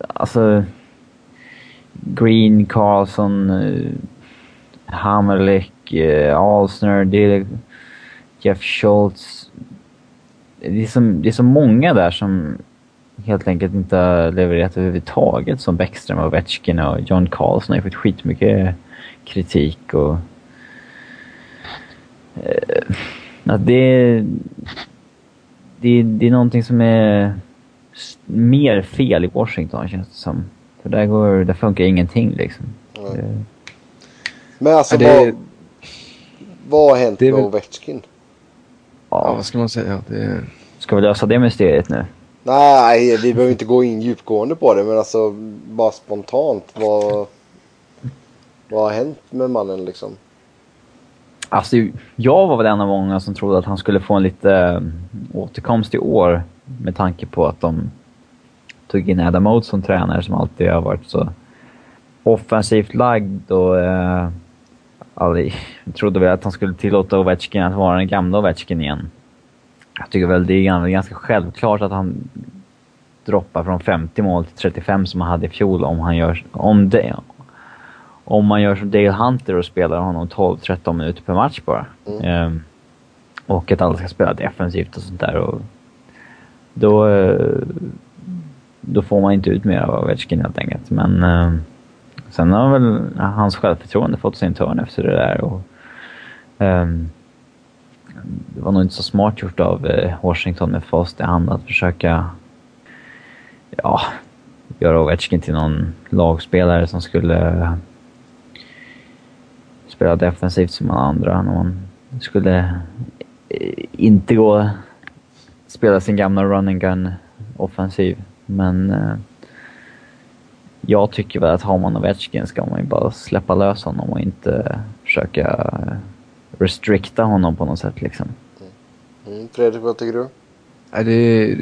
Speaker 2: alltså Green, Carlson, eh, Hammerlick, eh, Alsner, är Jeff Schultz. Det är, som, det är så många där som helt enkelt inte har levererat överhuvudtaget som Bäckström och Ovechkin och John Carlson har ju fått skitmycket kritik och... Eh, att det, det, det är någonting som är mer fel i Washington känns det som. För där, går, där funkar ingenting liksom.
Speaker 1: Nej. Men alltså
Speaker 3: Ja, det-
Speaker 1: vad, vad har hänt
Speaker 3: det
Speaker 1: med Ovechkin?
Speaker 3: ja, vad ska man säga? Det,
Speaker 2: ska vi lösa det mysteriet nu?
Speaker 1: Nej, vi behöver inte gå in djupgående på det men alltså bara spontant vad, vad har hänt med mannen liksom?
Speaker 2: Alltså, jag var väl en av många som trodde att han skulle få en lite äh, återkomst i år med tanke på att de tog in Adam Oates som tränare som alltid har varit så offensivt lagd och äh, aldrig, trodde väl att han skulle tillåta Ovechkin att vara den gamla Ovechkin igen. Jag tycker väl det är gan- ganska självklart att han droppar från 50 mål till 35 som han hade i fjol om han gör, om det, om man gör som Dale Hunter och spelar honom 12-13 minuter per match bara.
Speaker 1: Mm.
Speaker 2: Ehm, och att alla ska spela defensivt och sånt där. Och då, eh, då får man inte ut mer av Ovechkin helt enkelt. Men eh, sen har väl hans självförtroende fått sin törn efter det där. Och, um, det var nog inte så smart gjort av eh, Washington med fast i hand att försöka ja, göra Ovechkin till någon lagspelare som skulle eh, spela defensivt som alla andra. Någon skulle eh, inte gå spela sin gamla running gun offensiv. Men jag tycker väl att har man Ovechkin ska man ju bara släppa lös honom och inte försöka eh, restrikta honom på något sätt liksom.
Speaker 1: Mm. Fredrik, vad tycker du?
Speaker 3: Nej, det,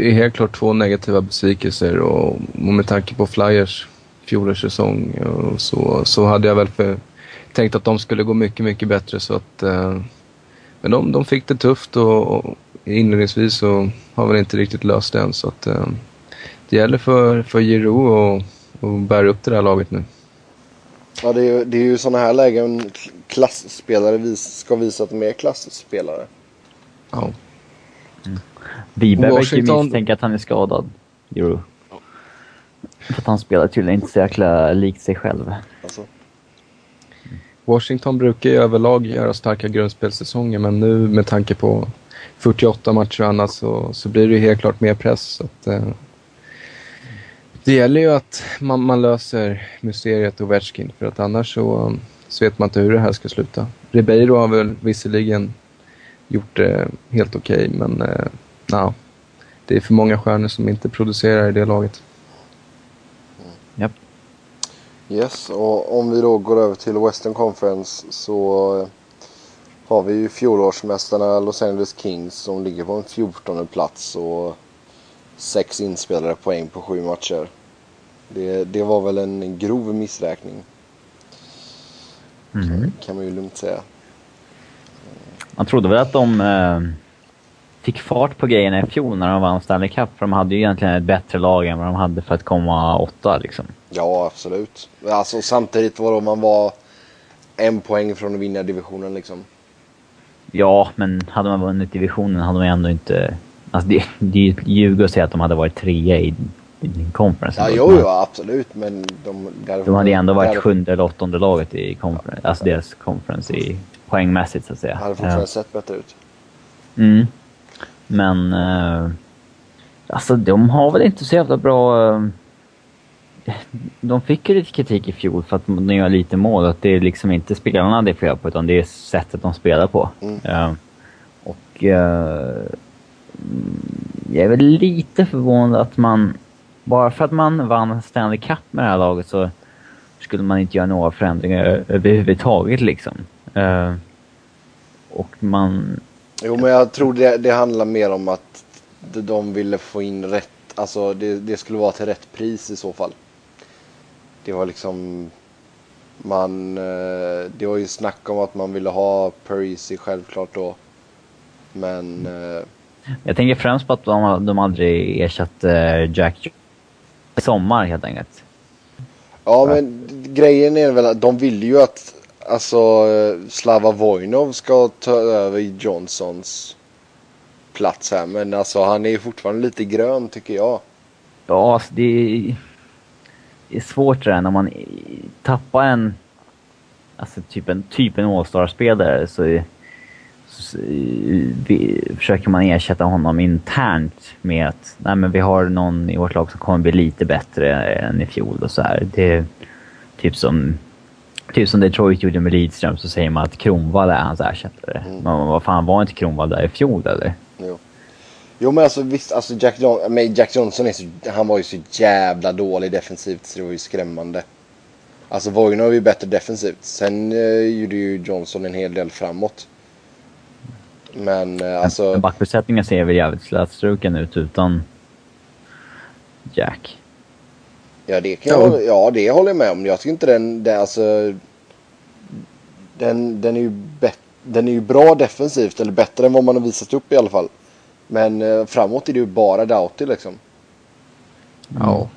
Speaker 3: är, helt klart två negativa besvikelser och, och med tanke på Flyers fjolårssäsong och så, så hade jag väl för, tänkt att de skulle gå mycket, mycket bättre så att... Eh, men de, de fick det tufft och, och inledningsvis så har väl inte riktigt löst det än så att eh, det gäller för, för Giroud att och bära upp det här laget nu.
Speaker 1: Ja, det är ju, det är ju sådana här lägen klassspelare vis, ska visa att de är klassspelare.
Speaker 3: Ja.
Speaker 2: Wiberg verkar ju
Speaker 3: Washington-
Speaker 2: misstänka att han är skadad, Giroud. För att han spelar tydligen inte så jäkla likt sig själv.
Speaker 1: Alltså.
Speaker 3: Washington brukar ju överlag göra starka grundspelsäsonger men nu med tanke på 48 matcher och annat så, så blir det ju helt klart mer press. Så att, eh, det gäller ju att man, man löser mysteriet Ovechkin för att annars så, så vet man inte hur det här ska sluta. Ribeiro har väl visserligen gjort det helt okej men eh, no, det är för många stjärnor som inte producerar i det laget.
Speaker 2: Japp.
Speaker 1: Yes, och om vi då går över till Western Conference så eh, har vi ju fjolårsmästarna Los Angeles Kings som ligger på en 14 plats och sex inspelade poäng på sju matcher. Det, det var väl en grov missräkning
Speaker 2: Mhm.
Speaker 1: kan man ju lugnt säga.
Speaker 2: Man trodde väl att de eh, fick fart på grejerna i fjol när de vann Stanley Cup. För de hade ju egentligen ett bättre lag än vad de hade för att komma åtta liksom.
Speaker 1: Ja, absolut. Alltså samtidigt var man var en poäng från att vinna divisionen liksom.
Speaker 2: Ja, men hade man vunnit divisionen hade man ändå inte... Alltså det, det är ju ett ljug att säga att de hade varit trea i, conference.
Speaker 1: Ja, jo, jo, absolut. Men de... Där,
Speaker 2: De hade ju ändå varit
Speaker 1: där-
Speaker 2: sjunde eller åttonde laget i conference, alltså deras conference i poängmässigt så att säga.
Speaker 1: hade fortfarande
Speaker 2: Eh,
Speaker 1: sett bättre ut.
Speaker 2: Mm. Men... Eh, alltså de har väl inte så jävla bra... Eh, de fick ju lite kritik i fjol för att de gör lite mål. Att det är liksom inte spelarna det är fel på utan det är sättet de spelar på.
Speaker 1: Mm.
Speaker 2: Eh, och... Jag är väl lite förvånad att man... Bara för att man vann Stanley Cup med det här laget så skulle man inte göra några förändringar överhuvudtaget liksom. Eh, och man...
Speaker 1: Jo, men jag tror det, det handlar mer om att de- ville få in rätt, alltså det, det skulle vara till rätt pris i så fall. Det var liksom, man, eh, det var ju snack om att man ville ha Parisi självklart då. Men, mm.
Speaker 2: Jag tänker främst på att de, de aldrig ersatt eh, Jack i sommar helt enkelt.
Speaker 1: ja men grejen är väl att de ville ju att, alltså Slava Vojnov ska ta över Johnsons plats här. Men alltså han är ju fortfarande lite grön tycker jag.
Speaker 2: Ja, alltså det är, det är svårt det där när man tappar en, alltså typ en, typ en All-star-spelare så, är- försöker man ersätta honom internt med att nej men vi har någon i vårt lag som kommer bli lite bättre än i fjol och så här. Det är typ som Typ som Detroit gjorde med Lidström så säger man att Kronwall är hans ersättare.
Speaker 1: Mm.
Speaker 2: Men vad fan, var inte Kronwall där i fjol eller?
Speaker 1: Jo. Jo men alltså visst, alltså Jack, John, men Jack Johnson är så, han var ju så jävla dålig defensivt så det var ju skrämmande. Alltså Vojnov är ju bättre defensivt. Sen eh, gjorde ju Johnson en hel del framåt. Men eh, alltså,
Speaker 2: Men backbesättningen ser väl jävligt slätstruken ut utan Jack.
Speaker 1: ja det kan jag,
Speaker 3: Ja.
Speaker 1: det håller jag med om. Jag tycker inte den, det, alltså. Den, den är ju bet, den är ju bra defensivt, eller bättre än vad man har visat upp i alla fall. Men eh, framåt är det ju bara Doughty liksom.
Speaker 3: Ja.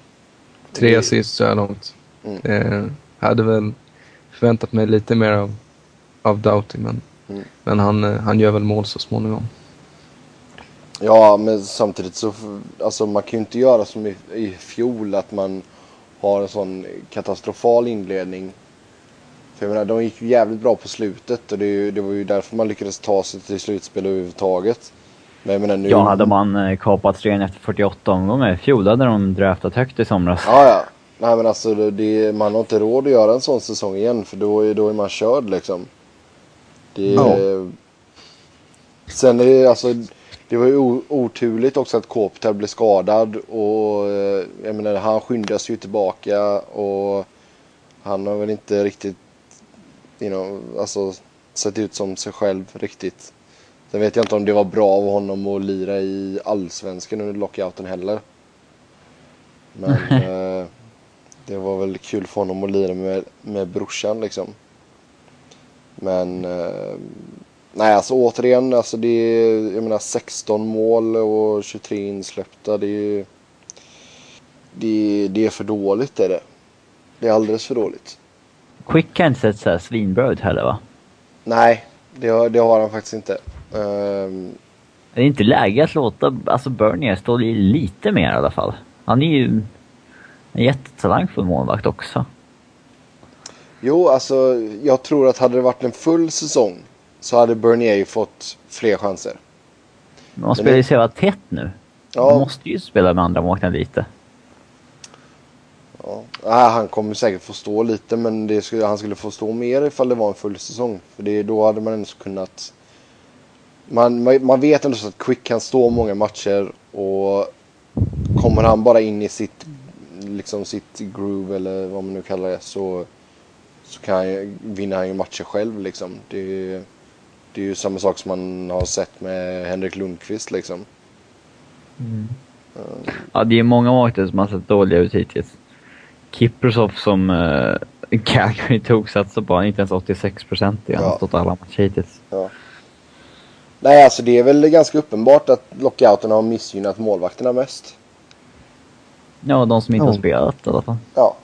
Speaker 3: Tre assist så här långt.
Speaker 1: Mm.
Speaker 3: Eh, hade väl förväntat mig lite mer av, av Doughty men,
Speaker 1: Mm.
Speaker 3: men han, eh, han gör väl mål så småningom.
Speaker 1: Ja, men samtidigt så, alltså man kan ju inte göra som i, i fjol att man har en sån katastrofal inledning. För jag menar, de gick ju jävligt bra på slutet och det, det var ju därför man lyckades ta sig till slutspel överhuvudtaget. Men jag menar nu...
Speaker 2: Ja, hade man eh, kapat serien efter 48 omgångar i fjol, hade de draftat högt i somras.
Speaker 1: Ja, ja. Nej men alltså det, det, man har inte råd att göra en sån säsong igen för då är, då är man körd liksom. Det,
Speaker 4: Ja.
Speaker 1: Sen är det alltså, det var ju oturligt också att Kopitar blev skadad och eh, jag menar han skyndas ju tillbaka och han har väl inte riktigt, you know, alltså sett ut som sig själv riktigt. Sen vet jag inte om det var bra av honom att lira i allsvenskan under lockouten heller. Men eh, det var väl kul för honom att lira med, med brorsan liksom. Men eh, nej alltså återigen, alltså det är, jag menar 16 mål och 23 insläppta. Det är, det, det är för dåligt är det. Det är alldeles för dåligt.
Speaker 2: Quick kan inte sett såhär svinbra ut heller va?
Speaker 1: Nej, det har, det har han faktiskt inte. Ehm,
Speaker 2: Det är inte läge att låta alltså Bernier stå lite mer i alla fall. Han är ju en jättetalangfull målvakt också.
Speaker 1: Jo, alltså jag tror att hade det varit en full säsong så hade Bernier fått fler chanser.
Speaker 2: Men man spelar ju så jävla tätt nu.
Speaker 1: Ja,
Speaker 2: måste ju spela med andra målvakter lite.
Speaker 1: ja. Han kommer säkert få stå lite men skulle, han skulle få stå mer ifall det var en full säsong. För det, då hade man ändå kunnat... Man, man, man vet ändå så att Quick kan stå många matcher och kommer han bara in i sitt, liksom sitt groove eller vad man nu kallar det så, så kan han, ju- vinner han ju matcher själv liksom. Det, det är ju samma sak som man har sett med Henrik Lundqvist liksom.
Speaker 2: Ja, det är många målvakter som har sett dåliga ut hittills. Kiprosov som uh, [LAUGHS] Calgary tog satsade på, han är inte ens 86 procent i. Han har
Speaker 1: Ja.
Speaker 2: stått alla matcher hittills.
Speaker 1: Nej, alltså det är väl ganska uppenbart att lockouten har missgynnat målvakterna mest.
Speaker 2: Ja, de som inte
Speaker 4: Ja.
Speaker 2: har spelat i alla fall.
Speaker 1: Ja.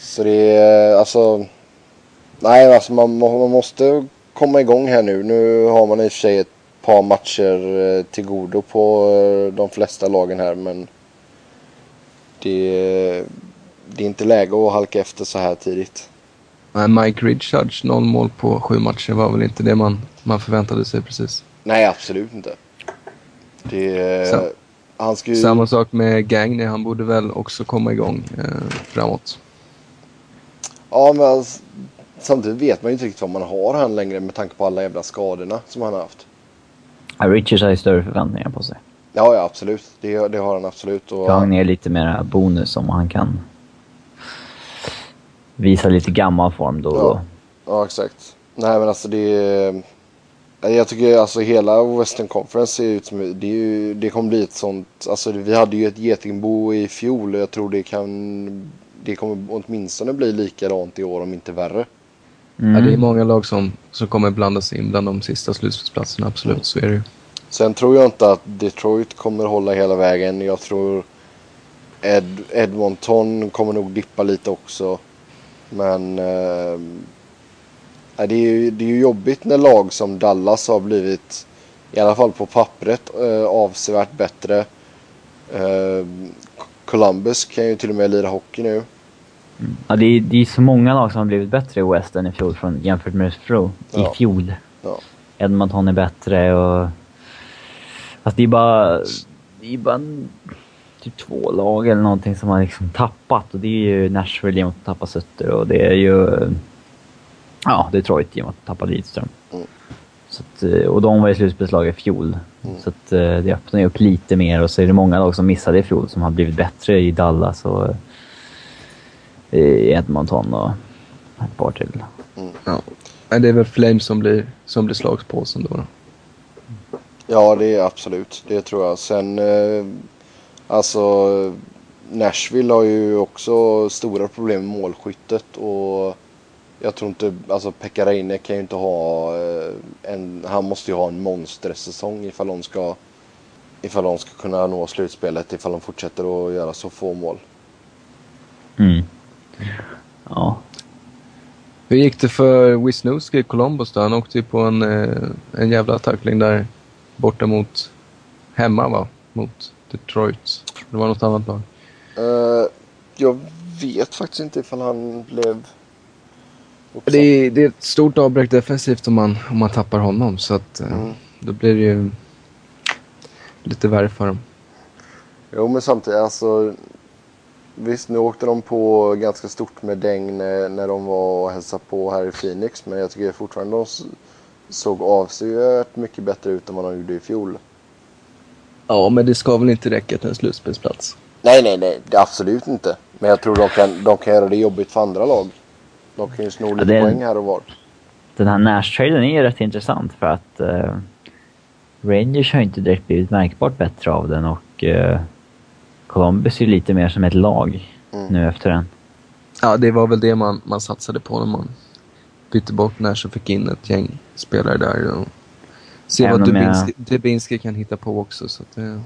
Speaker 1: Så det är alltså... Nej, alltså man, man måste komma igång här nu. Nu har man i och för sig ett par matcher eh, till godo på eh, de flesta lagen här men det, det är inte läge att halka efter så här tidigt.
Speaker 3: Nej, Mike Richards, noll mål på sju matcher var väl inte det man, man förväntade sig precis.
Speaker 1: Nej, absolut inte. Det,
Speaker 3: Så-
Speaker 1: han ska ju...
Speaker 3: Samma sak med Gagné, han borde väl också komma igång eh, framåt.
Speaker 1: Ja, men alltså, samtidigt vet man ju inte riktigt vad man har han längre med tanke på alla jävla skadorna som han har haft.
Speaker 2: Ja, Richards har ju större förväntningar på sig.
Speaker 1: Ja, ja absolut. Det, det har han absolut. Och,
Speaker 2: Gang är lite mer bonus om han kan visa lite gammal form då och då.
Speaker 1: Ja. ja, exakt. Nej, men alltså det... Jag tycker alltså hela Western Conference ser ut som... Det, är ju, det kommer bli ett sånt... Alltså vi hade ju ett getingbo i fjol och jag tror det kan... Det kommer åtminstone bli likadant i år om inte värre.
Speaker 2: Mm.
Speaker 3: Ja, det är många lag som, som kommer blanda sig in bland de sista slutspelsplatserna, absolut. Så är det ju.
Speaker 1: Sen tror jag inte att Detroit kommer hålla hela vägen. Jag tror Ed, Edmonton kommer nog dippa lite också. Men eh, det, är ju, det är ju jobbigt när lag som Dallas har blivit, i alla fall på pappret, eh, avsevärt bättre. Eh, Columbus kan ju till och med lira hockey nu.
Speaker 2: Ja, det, är, det är så många lag som har blivit bättre i West än i fjol från, jämfört med fjol.
Speaker 1: Ja.
Speaker 2: I fjol.
Speaker 1: Ja.
Speaker 2: Edmonton är bättre och... Fast det är bara... Det är bara typ två lag eller någonting som har liksom tappat och det är ju Nashville genom att tappa Sutter och det är ju... Ja, Detroit genom att tappa Lidström.
Speaker 1: Mm.
Speaker 2: Så att, eh, och de var i slutspelslag i fjol.
Speaker 1: Mm.
Speaker 2: Så att, eh, det öppnar ju upp lite mer och så är det många lag som missade i fjol som har blivit bättre i Dallas och eh, i Edmonton och ett par till.
Speaker 3: Ja. Nej, det är väl Flames som blir, som blir slagspåsen då. då.
Speaker 1: Ja, det är absolut. Det tror jag. Sen, eh, alltså Nashville har ju också stora problem med målskyttet och jag tror inte, alltså Pekka kan ju inte ha eh, en, han måste ju ha en monstersäsong ifall de ska, ifall de ska kunna nå slutspelet ifall de fortsätter att göra så få mål.
Speaker 2: Mm. Ja.
Speaker 3: Hur gick det för Wisniewski i Columbus då? Han åkte ju på en, eh, en jävla tackling där borta mot hemma va? Mot Detroit. Det var något annat lag.
Speaker 1: Eh, jag vet faktiskt inte ifall han blev uppsatt.
Speaker 3: Det är, det är ett stort avbräck defensivt om man, om man tappar honom. Så att, eh,
Speaker 1: Mm.
Speaker 3: då blir det ju lite värre för dem.
Speaker 1: Jo men samtidigt alltså. Visst nu åkte de på ganska stort med däng när, när de var och hälsade på här i Phoenix. Men jag tycker fortfarande de såg avsevärt mycket bättre ut än vad de gjorde i fjol.
Speaker 3: Ja, men det ska väl inte räcka till en slutspelsplats.
Speaker 1: Nej nej nej absolut inte. Men jag tror de kan, de kan göra det jobbigt för andra lag. De kan ju sno lite
Speaker 2: är-
Speaker 1: poäng här och var.
Speaker 2: Den här Nash-traden är ju rätt intressant för att eh, Rangers har inte direkt blivit märkbart bättre av den och eh, Columbus är ju lite mer som ett lag
Speaker 1: Mm.
Speaker 2: nu efter den.
Speaker 3: Ja, det var väl det man, man satsade på när man bytte bort Nash och fick in ett gäng spelare där. Och se
Speaker 2: Även
Speaker 3: vad
Speaker 2: om jag-
Speaker 3: Dubinski, Dubinski kan hitta på också. Så att det,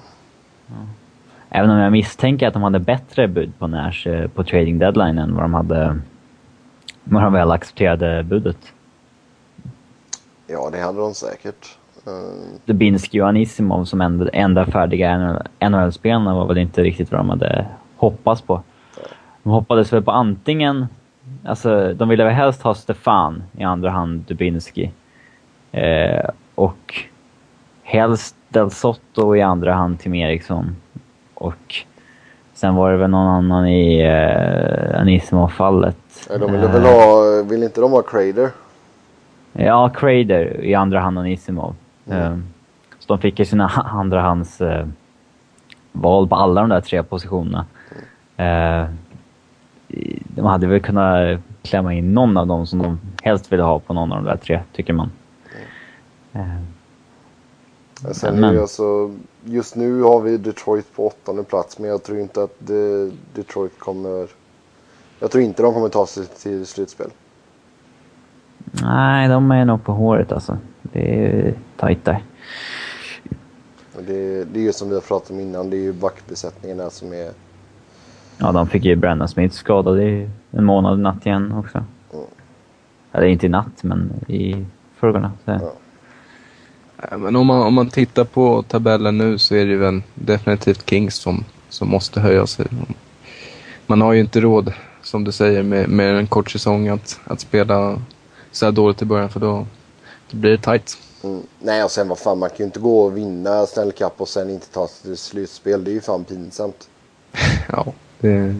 Speaker 2: Även om jag misstänker att de hade bättre bud på Nash eh, på trading deadline än vad de hade när de väl accepterade budet.
Speaker 1: Ja det hade de säkert. Eh,
Speaker 2: Dubinski och Anisimov som enda, enda färdiga NHL-spelarna var väl inte riktigt vad de hade hoppats på. De hoppades väl på antingen, alltså de ville väl helst ha Stefan i andra hand Dubinski. Eh, och helst Del Sotto i andra hand Tim Eriksson. Och sen var det väl någon annan i eh, Anisimov-fallet.
Speaker 1: Ja, de ville
Speaker 2: Eh,
Speaker 1: väl ha, vill inte de ha Crader?
Speaker 2: Ja, Crader i andra hand Anisimov.
Speaker 1: Mm.
Speaker 2: Eh, Så de fick ju sina [LAUGHS] andrahands eh, val på alla de där tre positionerna. Eh, de hade väl kunnat klämma in någon av dem som de helst ville ha på någon av de där tre, tycker man. Eh,
Speaker 1: Ja, Sen är
Speaker 2: Men-
Speaker 1: det alltså, just nu har vi Detroit på åttonde plats men jag tror inte att det, Detroit kommer... Jag tror inte de kommer ta sig till slutspel.
Speaker 2: nej, de är nog på håret alltså. Det är tajt där.
Speaker 1: Det, det är ju som vi har pratat om innan, det är ju backbesättningen där som är...
Speaker 2: Ja, de fick ju Brandon Smith skadad i en månad natt igen också.
Speaker 1: Mm.
Speaker 2: Eller inte i natt, men i förrgårna. Så.
Speaker 1: Ja.
Speaker 3: Ja, men om man, om man tittar på tabellen nu så är det väl definitivt Kings som, som måste höja sig. Man har ju inte råd, som du säger, med, med en kort säsong att, att spela så här dåligt i början för då, då blir det tight.
Speaker 1: Mm. Nej och sen vad fan, man kan ju inte gå och vinna Stanley Cup och sen inte ta sig till slutspel. Det är ju fan pinsamt. [LAUGHS]
Speaker 3: Ja, det,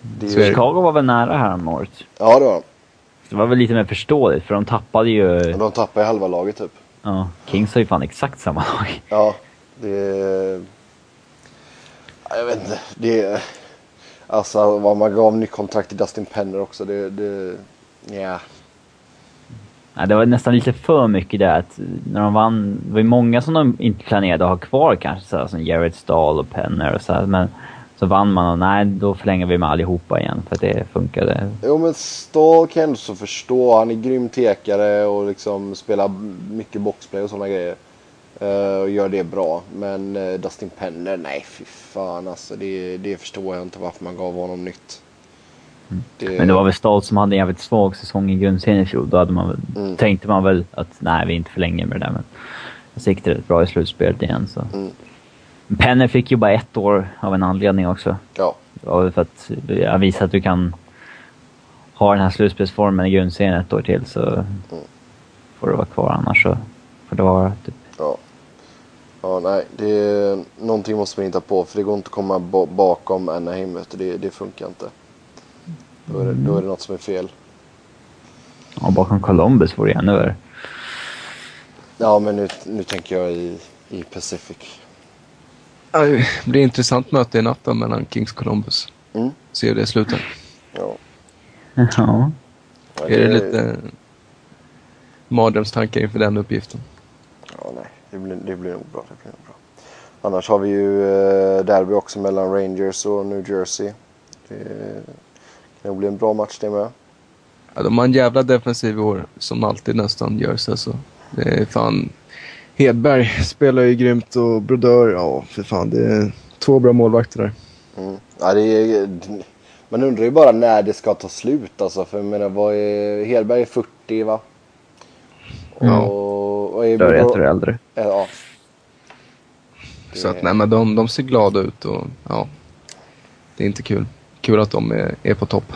Speaker 1: Det är.
Speaker 2: Chicago var väl nära här om året.
Speaker 1: Ja det var de.
Speaker 2: Det var väl lite mer förståeligt, för de tappade ju...
Speaker 1: Men De tappar ju halva laget typ.
Speaker 2: Ja, Kings har ju fan exakt samma lag.
Speaker 1: Ja, det... Ja, Jag vet inte. Det... Alltså vad man gav nytt kontrakt till Dustin Penner också. Det... det... Ja.
Speaker 2: Ja, det var nästan lite för mycket där att när de vann, det var ju många som de inte planerade att ha kvar kanske, så här, som Jared Stahl och Penner och så här, men så vann man och nej, då förlänger vi med allihopa igen för att det funkade.
Speaker 1: Jo men Stahl kan jag ändå så förstå. Han är grym tekare och liksom spelar mycket boxplay och sådana grejer. Eh, och gör det bra. Men eh, Dustin Penner, nej fy fan alltså. Det, det förstår jag inte varför man gav honom nytt. Det,
Speaker 2: Men det var väl Stahl som hade en jävligt svag säsong i grundserien i fjol. Då hade man väl,
Speaker 1: Mm.
Speaker 2: tänkte man väl att nej, vi inte förlänger med det där. Men gick det rätt bra i slutspelet igen. Så.
Speaker 1: Mm.
Speaker 2: Penner fick ju bara ett år av en anledning också.
Speaker 1: Ja.
Speaker 2: Det var väl för att jag visa att du kan ha den här slutspelsformen i grundserien ett år till så får du vara kvar annars så får det vara typ.
Speaker 1: Ja. Nej. Det, någonting måste man hitta på för det går inte att komma ba- bakom Anaheim. vet du. Det, det funkar inte. Då är, det, då är det något som är fel.
Speaker 2: Ja, bakom Columbus vore det ännu värre.
Speaker 1: Ja, men nu, nu tänker jag i, i Pacific.
Speaker 3: Ja, det blir intressant möte i natt mellan Kings och Columbus.
Speaker 1: Mm.
Speaker 3: Se hur det slutar.
Speaker 1: Ja.
Speaker 2: Ja.
Speaker 1: Ja,
Speaker 3: Är det lite mardrömstankar inför den uppgiften?
Speaker 1: Ja, nej. Det blir, det blir nog bra. Det blir nog bra. Annars har vi ju eh, derby också mellan Rangers och New Jersey. Det kan nog bli en bra match det med.
Speaker 3: Ja, de har en jävla defensiv i år, som alltid nästan gör sig. Så. Det är fan... Hedberg spelar ju grymt och Brodeur, ja för fan det är två bra målvakter där.
Speaker 1: Mm. Ja, det är, man undrar ju bara när det ska ta slut alltså. För jag menar, vad är, Hedberg är 40 va?
Speaker 3: Ja.
Speaker 1: Och, och är
Speaker 2: Då är det ett år
Speaker 1: Brodeur-
Speaker 2: äldre.
Speaker 1: Ja.
Speaker 3: Så att, nej, men de, de ser glada ut och ja, det är inte kul. Kul att de är, är på topp.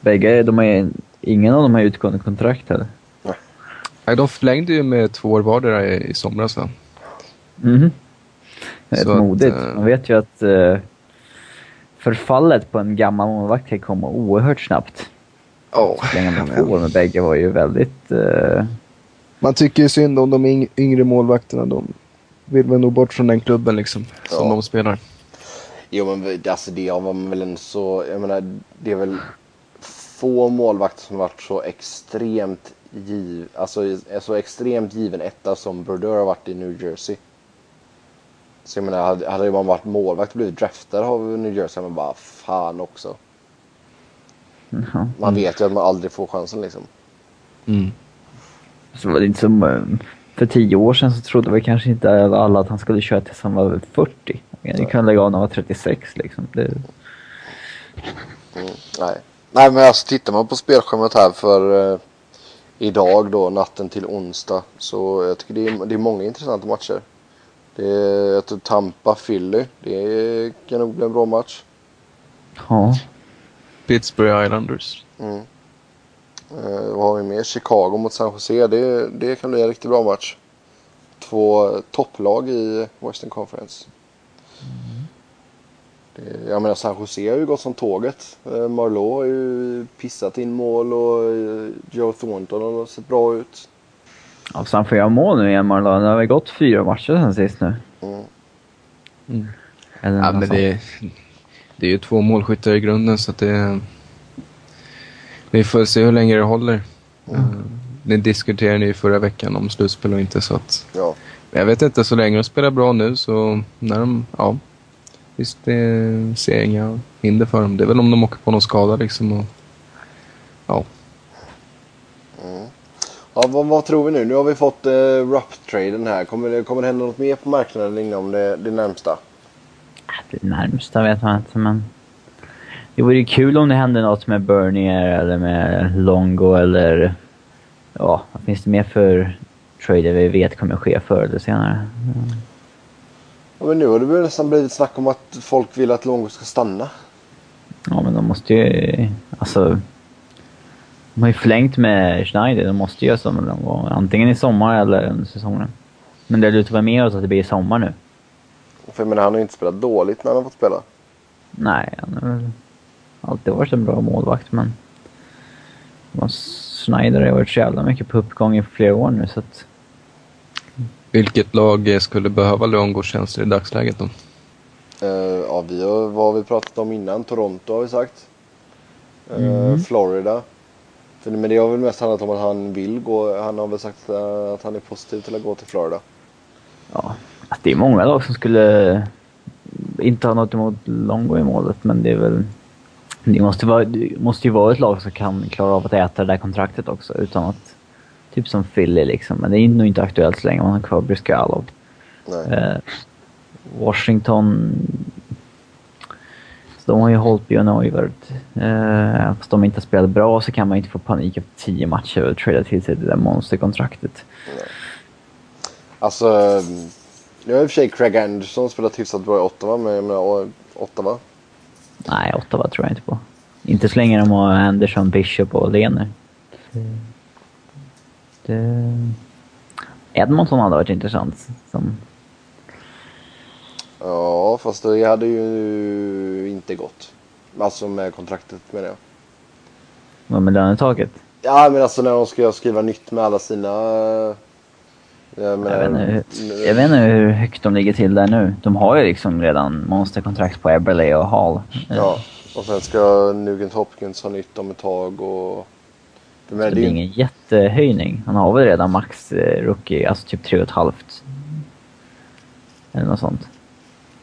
Speaker 2: Bägge, de är, ingen av dem har utgående kontrakt heller.
Speaker 3: Nej, de förlängde ju med två år vardera i, i somras va?
Speaker 2: Rätt
Speaker 3: Så att,
Speaker 2: modigt.
Speaker 3: eh,
Speaker 2: Man vet ju att eh, förfallet på en gammal målvakt kan komma oerhört snabbt.
Speaker 3: Ja.
Speaker 2: Förlängande två år med bägge var ju väldigt... Eh,
Speaker 4: Man tycker ju synd om de yng- yngre målvakterna. De vill väl nog bort från den klubben.
Speaker 3: Liksom, som
Speaker 1: Ja.
Speaker 3: de spelar.
Speaker 1: Jo men alltså det har man väl en så, jag menar det är väl få målvakter som varit så extremt giv, alltså är så extremt given etta som Brodeur har varit i New Jersey. Så jag menar hade, hade man varit målvakt och blivit draftad av New Jersey man bara fan också.
Speaker 2: ja.
Speaker 1: Man vet ju att man aldrig får chansen liksom.
Speaker 3: Mm.
Speaker 2: Så var det inte som... eh, För tio år sedan så trodde vi kanske inte alla att han skulle köra tills han var 40. Han kan lägga av när han var 36 liksom. Det,
Speaker 1: Mm, nej. nej men alltså tittar man på spelschemat här för eh, idag då natten till onsdag så jag tycker det är, det är många intressanta matcher. Det är jag tror Tampa, Philly. Det kan nog bli en bra match.
Speaker 2: ja.
Speaker 3: Pittsburgh Islanders.
Speaker 1: Mm. Eh, vad har vi mer? Chicago mot San Jose. Det, det kan bli en riktigt bra match. Två topplag i Western Conference. Det, jag menar San Jose har ju gått som tåget. Eh, Marlowe har ju pissat in mål och eh, Joe Thornton har sett bra ut.
Speaker 2: ja så han får göra mål nu igen Marlon. Det har väl gått fyra matcher sen sist nu.
Speaker 1: Mm.
Speaker 3: Mm.
Speaker 2: Eller
Speaker 3: Ja, men
Speaker 2: sånt.
Speaker 3: det, det är ju två målskyttar i grunden så att det... Vi får se hur länge det håller. Mm. Det diskuterade ni ju förra veckan om slutspel och inte så att...
Speaker 1: Ja.
Speaker 3: Men jag vet inte, så länge de spelar bra nu så när de... Ja. Visst, det ser jag inga hinder för dem. Det är väl om de åker på någon skada liksom och... Ja.
Speaker 1: Ja, vad, vad tror vi nu? Nu har vi fått eh, Rupp-traden här. Kommer det, kommer det hända något mer på marknaden inom det, det närmsta?
Speaker 2: Det närmsta vet man inte, men... Det vore ju kul om det hände något med Bernier eller med Longo eller... Ja, vad finns det mer för trader vi vet kommer ske förr eller senare?
Speaker 1: Ja, men nu har det väl nästan blivit snack om att folk vill att Longo ska stanna.
Speaker 2: Ja, men de måste ju... Alltså... De har ju förlängt med Schneider. De måste göra som de var. Antingen i sommar eller under säsongen. Men det lutar väl mer åt att det blir i sommar nu.
Speaker 1: För jag menar, han har ju inte spelat dåligt när han har fått spela.
Speaker 2: Nej, han har väl alltid varit en bra målvakt, men... men Schneider har varit så jävla mycket på uppgång i flera år nu, så att...
Speaker 3: Vilket lag skulle behöva Luongos tjänster i dagsläget då?
Speaker 1: Uh, ja, vi har, vad har vi pratat om innan? Toronto har vi sagt.
Speaker 2: Mm.
Speaker 1: Florida. För, men det har väl mest handlat om att han vill gå. Han har väl sagt eh, att han är positiv till att gå till Florida.
Speaker 2: Ja, att det är många lag som skulle inte ha något emot Longo i målet, men det är väl... Det måste, vara, det måste ju vara ett lag som kan klara av att äta det där kontraktet också utan att... Typ som Philly liksom, men det är nog inte aktuellt så länge man har kvar Bryskalov.
Speaker 1: Nej.
Speaker 2: Eh, Washington... Så de har ju hållit Björn Oivert. Eh, fast de inte har spelat bra så kan man ju inte få panik efter tio matcher och trada till sig det där monsterkontraktet.
Speaker 1: Alltså, eh, nu har i och för sig Craig Anderson spelat hyfsat bra i Ottawa, men jag menar, Ottawa.
Speaker 2: Nej, Ottawa tror jag inte på. Inte så länge de har Anderson, Bishop och Lener. Det... Edmonton hade varit intressant. Som...
Speaker 1: Ja, fast det hade ju inte gått. Alltså med kontraktet menar jag.
Speaker 2: Vad med lönetaket?
Speaker 1: Ja, men alltså när de ska skriva nytt med alla sina... Jag, menar,
Speaker 2: Jag vet, inte, hur- jag vet inte hur högt de ligger till där nu. De har ju liksom redan monsterkontrakt på Eberle och Hall.
Speaker 1: Ja, och sen ska Nugent Hopkins ha nytt om ett tag och... Jag menar,
Speaker 2: Det
Speaker 1: det
Speaker 2: blir
Speaker 1: är ju-
Speaker 2: ingen jättehöjning. Han har väl redan max eh, rookie, alltså typ tre och ett halvt. Eller något sånt.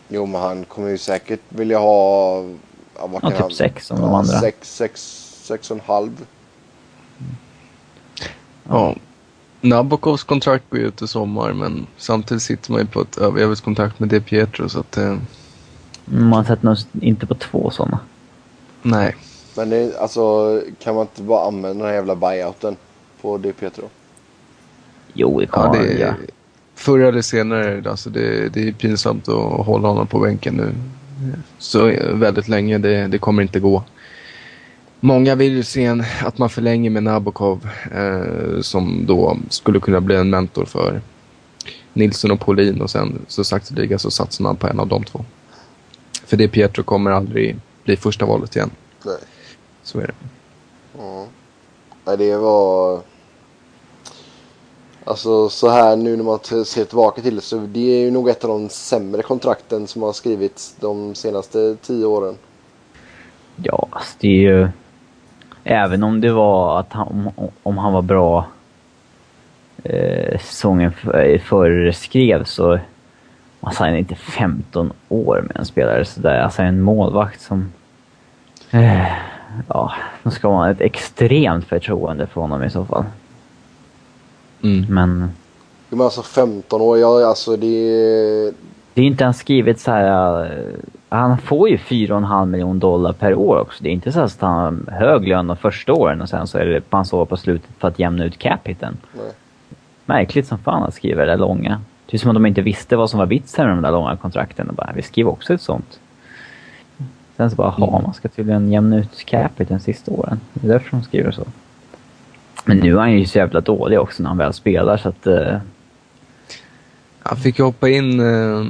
Speaker 1: Jo, men han kommer ju säkert vilja ha... Ja, vad
Speaker 2: Ja, typ
Speaker 1: han?
Speaker 2: sex som de andra.
Speaker 1: Sex, sex, sex och en halv.
Speaker 3: Ja. Nabokovs kontrakt går ju ut i sommar men samtidigt sitter man ju på ett överlevnadskontrakt med De Pietro så att... Eh,
Speaker 2: Man har sett något, inte på två sådana.
Speaker 3: nej.
Speaker 1: Men det, alltså, kan man inte bara använda den här jävla buyouten på det Petro?
Speaker 2: Jo, det kan
Speaker 3: Ja,
Speaker 2: man
Speaker 3: det
Speaker 2: göra.
Speaker 3: förr eller senare, alltså det, det är pinsamt att hålla honom på bänken nu. Så väldigt länge, det, det kommer inte gå. Många vill ju se en, att man förlänger med Nabokov eh, som då skulle kunna bli en mentor för Nilsson och Paulin och sen så sakteliga så satsar man på en av de två. För det Pietro kommer aldrig bli första valet igen.
Speaker 1: Nej.
Speaker 3: Så är det.
Speaker 1: Ja. Nej, det var... Alltså så här nu när man ser tillbaka till det så det är ju nog ett av de sämre kontrakten som har skrivits de senaste tio åren.
Speaker 2: Ja, alltså det är ju... Även om det var att han, om, om han var bra eh, säsongen f- före det skrevs så... Man signar inte 15 år med en spelare sådär. Alltså en målvakt som... Eh, ja, då ska man ha ett extremt förtroende för honom i så fall.
Speaker 3: Mm.
Speaker 2: Men
Speaker 1: Men alltså 15 år, ja alltså det är...
Speaker 2: det är inte ens skrivet så här. eh, Han får ju 4,5 miljoner dollar per år också. Det är inte så att han har hög lön de första åren och sen så är det pansår på slutet för att jämna ut cap-hiten.
Speaker 1: Nej.
Speaker 2: Märkligt som fan att skriva det där långa. Det är som att de inte visste vad som var vitsen med de där långa kontrakten. Och bara, vi skriver också ett sånt. Sen så bara, ha
Speaker 3: Mm.
Speaker 2: man ska tydligen jämna ut capiten sista åren. Det är därför de skriver så. Men nu är han ju så jävla dålig också när han väl spelar så att... eh,
Speaker 3: Han fick hoppa in eh,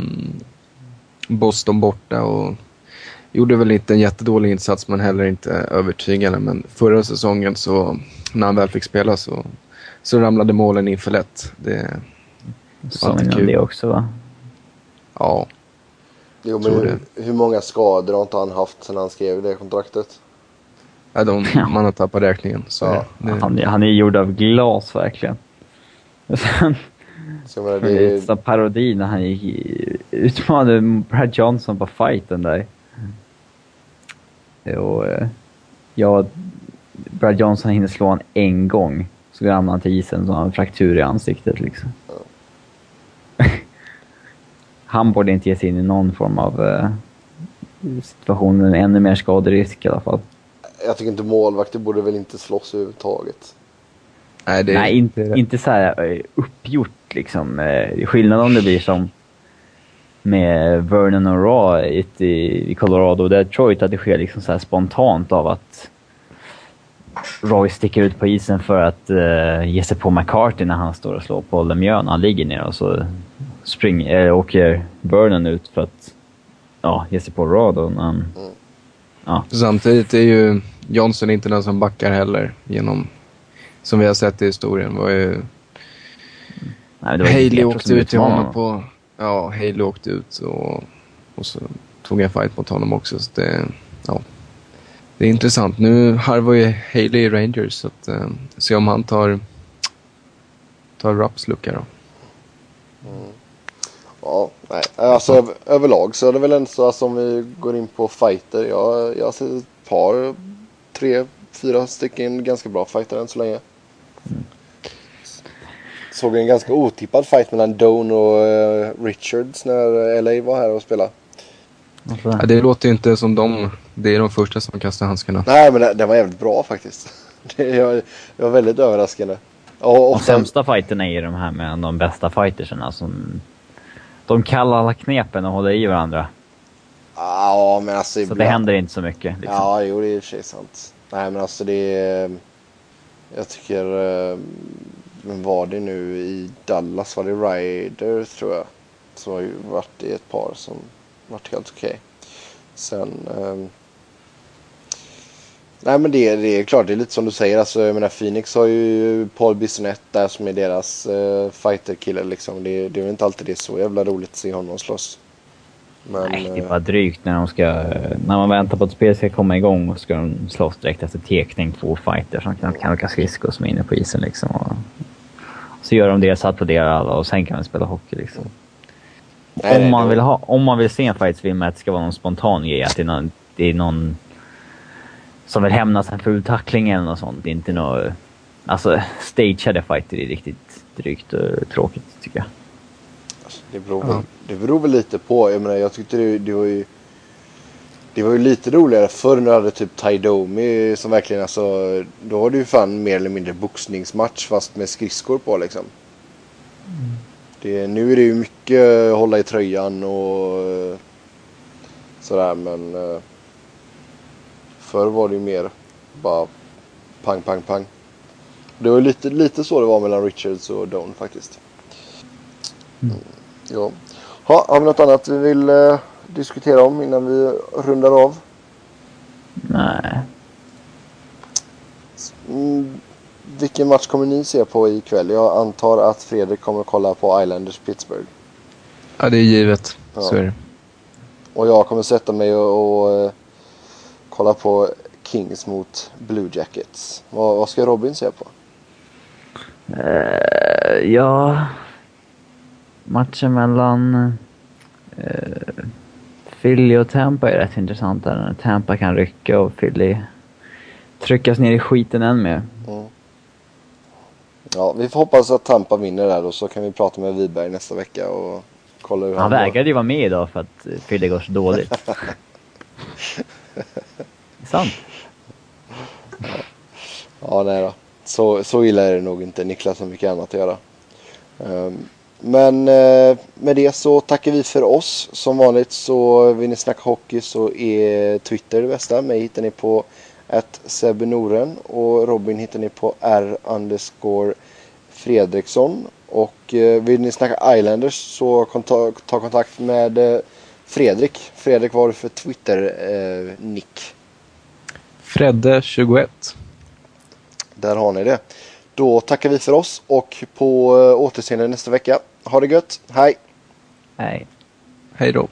Speaker 3: Boston borta och gjorde väl inte en jättedålig insats men heller inte övertygande. Men förra säsongen så när han väl fick spela så, så ramlade målen in för lätt. Det,
Speaker 2: Som
Speaker 3: Alltid
Speaker 2: innan
Speaker 3: kul.
Speaker 2: det också va?
Speaker 3: ja,
Speaker 1: Jo, men hur, hur många skador har inte han haft sedan han skrev det kontraktet?
Speaker 3: ja, de, man har tappat räkningen. Så
Speaker 1: Ja.
Speaker 3: det,
Speaker 2: Han, är- han är gjord av glas verkligen. [LAUGHS] Och
Speaker 1: Så menar,
Speaker 2: det
Speaker 1: det
Speaker 2: är en parodi när han gick utmanade Brad Johnson på fighten där. Och, eh, ja, Brad Johnson hinner slå honom en gång. Så ramlar han till isen så har han en fraktur i ansiktet liksom. [LAUGHS] han borde inte ge sig in i någon form av eh, situation med ännu mer skaderisk i alla fall.
Speaker 1: jag tycker inte målvakter borde väl inte slåss överhuvudtaget.
Speaker 3: Nej, det,
Speaker 2: Nej, inte, inte så här eh, uppgjort liksom. Eh, Skillnad om det blir som med Vernon och Raw i i Colorado och Detroit, att det sker liksom så här spontant av att Roy sticker ut på isen för att uh, ge sig på McCarthy när han står och slår på Lemieux när han ligger ner och så spring, äh, åker Vernon ut för att ja, ge sig på Raw då när han... Ja,
Speaker 3: Samtidigt är ju Johnson inte den som backar heller genom, som vi har sett i historien. Var ju,
Speaker 2: nej, var
Speaker 3: Haley åkte ut till honom på... Ja, Haley åkte ut och, och så tog en fight mot honom också. Så det, ja, det är intressant. Nu harvar ju Haley i Rangers så att eh, se om han tar, tar Rapps lucka då.
Speaker 1: Ja, nej. Alltså över, överlag så är det väl ändå så alltså, om vi går in på fighter. Jag, jag sett ett par, tre, fyra stycken ganska bra fighter än så länge. Såg en ganska otippad fight mellan Doan och eh, Richards när LA var här och spelade.
Speaker 3: Ja, det låter ju inte som de... Det är de första som kastar handskarna.
Speaker 1: Nej men det, det var jävligt bra faktiskt. [LAUGHS] Det var, det var väldigt överraskande. Och,
Speaker 2: De
Speaker 1: och sen,
Speaker 2: sämsta fighterna är ju de här med de bästa fighterserna som... De kallar alla knepen och håller i varandra.
Speaker 1: ja men alltså
Speaker 2: Så det
Speaker 1: ibland-
Speaker 2: händer inte så mycket. Liksom.
Speaker 1: Ja, jo det är i och för sig sant. Nej men alltså det är... Jag tycker... Vem var det nu i Dallas? Var det Ryder tror jag? Som har ju varit i ett par som varit helt okej. Sen... ehm, Nej men det, det är klart, det är lite som du säger. Alltså, jag menar Phoenix har ju Paul Bissonette där som är deras uh, fighterkille liksom. Det, det är väl inte alltid det är så jävla roligt att se honom slåss. Men,
Speaker 2: Nej, det är
Speaker 1: eh,
Speaker 2: bara drygt när de ska... När man väntar på att spelet ska komma igång och ska de slåss direkt efter tekning. Två fighters som knappt kan åka skridskor som är inne på isen liksom. Och, så gör de det, så applåderar alla och sen kan de spela hockey liksom.
Speaker 1: nej,
Speaker 2: om, man
Speaker 1: det-
Speaker 2: vill ha, om man vill se en fight så vill man att det ska vara någon spontan grej. Att det är någon, det är någon som vill hämnas en ful tackling eller något sånt. Det är inte något... Alltså, [LAUGHS] stageade fighter är riktigt drygt och tråkigt tycker jag.
Speaker 1: Det beror,
Speaker 3: Ja.
Speaker 1: väl, det beror väl lite på. Jag menar, jag tyckte det, det var ju... Det var ju lite roligare förr när du hade typ Ty Domi som verkligen alltså... Då var det ju fan mer eller mindre boxningsmatch fast med skridskor på liksom. Det, nu är det ju mycket hålla i tröjan och eh, sådär men eh, förr var det ju mer bara pang, pang, pang. Det var lite, lite så det var mellan Richards och Doan faktiskt.
Speaker 2: Mm.
Speaker 1: Ja. Ha, har vi något annat vi vill eh, diskutera om innan vi rundar av?
Speaker 2: Nej.
Speaker 1: Mm, vilken match kommer ni se på ikväll? Jag antar att Fredrik kommer kolla på Islanders Pittsburgh.
Speaker 3: Ja, det är givet.
Speaker 1: Ja.
Speaker 3: Så är det.
Speaker 1: Och jag kommer sätta mig och, och eh, kolla på Kings mot Blue Jackets. Vad, vad ska Robin se på?
Speaker 2: Eh, ja... Matchen mellan uh, Philly och Tampa är rätt intressant där. Tampa kan rycka och Philly tryckas ner i skiten än mer.
Speaker 1: Mm. Ja, vi får hoppas att Tampa vinner där och så kan vi prata med Wiberg nästa vecka och kolla hur han,
Speaker 2: Han vägrade ju vara med idag för att Philly går så dåligt. [LAUGHS] Sant.
Speaker 1: Ja, nej då. Så, så illa är det nog inte. Niklas har mycket annat att göra. Ehm, men eh, med det så tackar vi för oss. Som vanligt så vill ni snacka hockey så är Twitter det bästa. Mig hittar ni på att Noren och Robin hittar ni på R underscore Fredriksson. Och eh, vill ni snacka Islanders så ta kontakt med eh, Fredrik. Fredrik, vad har du för Twitter-nick?
Speaker 3: Fredde, 21.
Speaker 1: Där har ni det. Då tackar vi för oss och på återseende nästa vecka. Ha det gött. Hej!
Speaker 2: Nej.
Speaker 3: Hej då.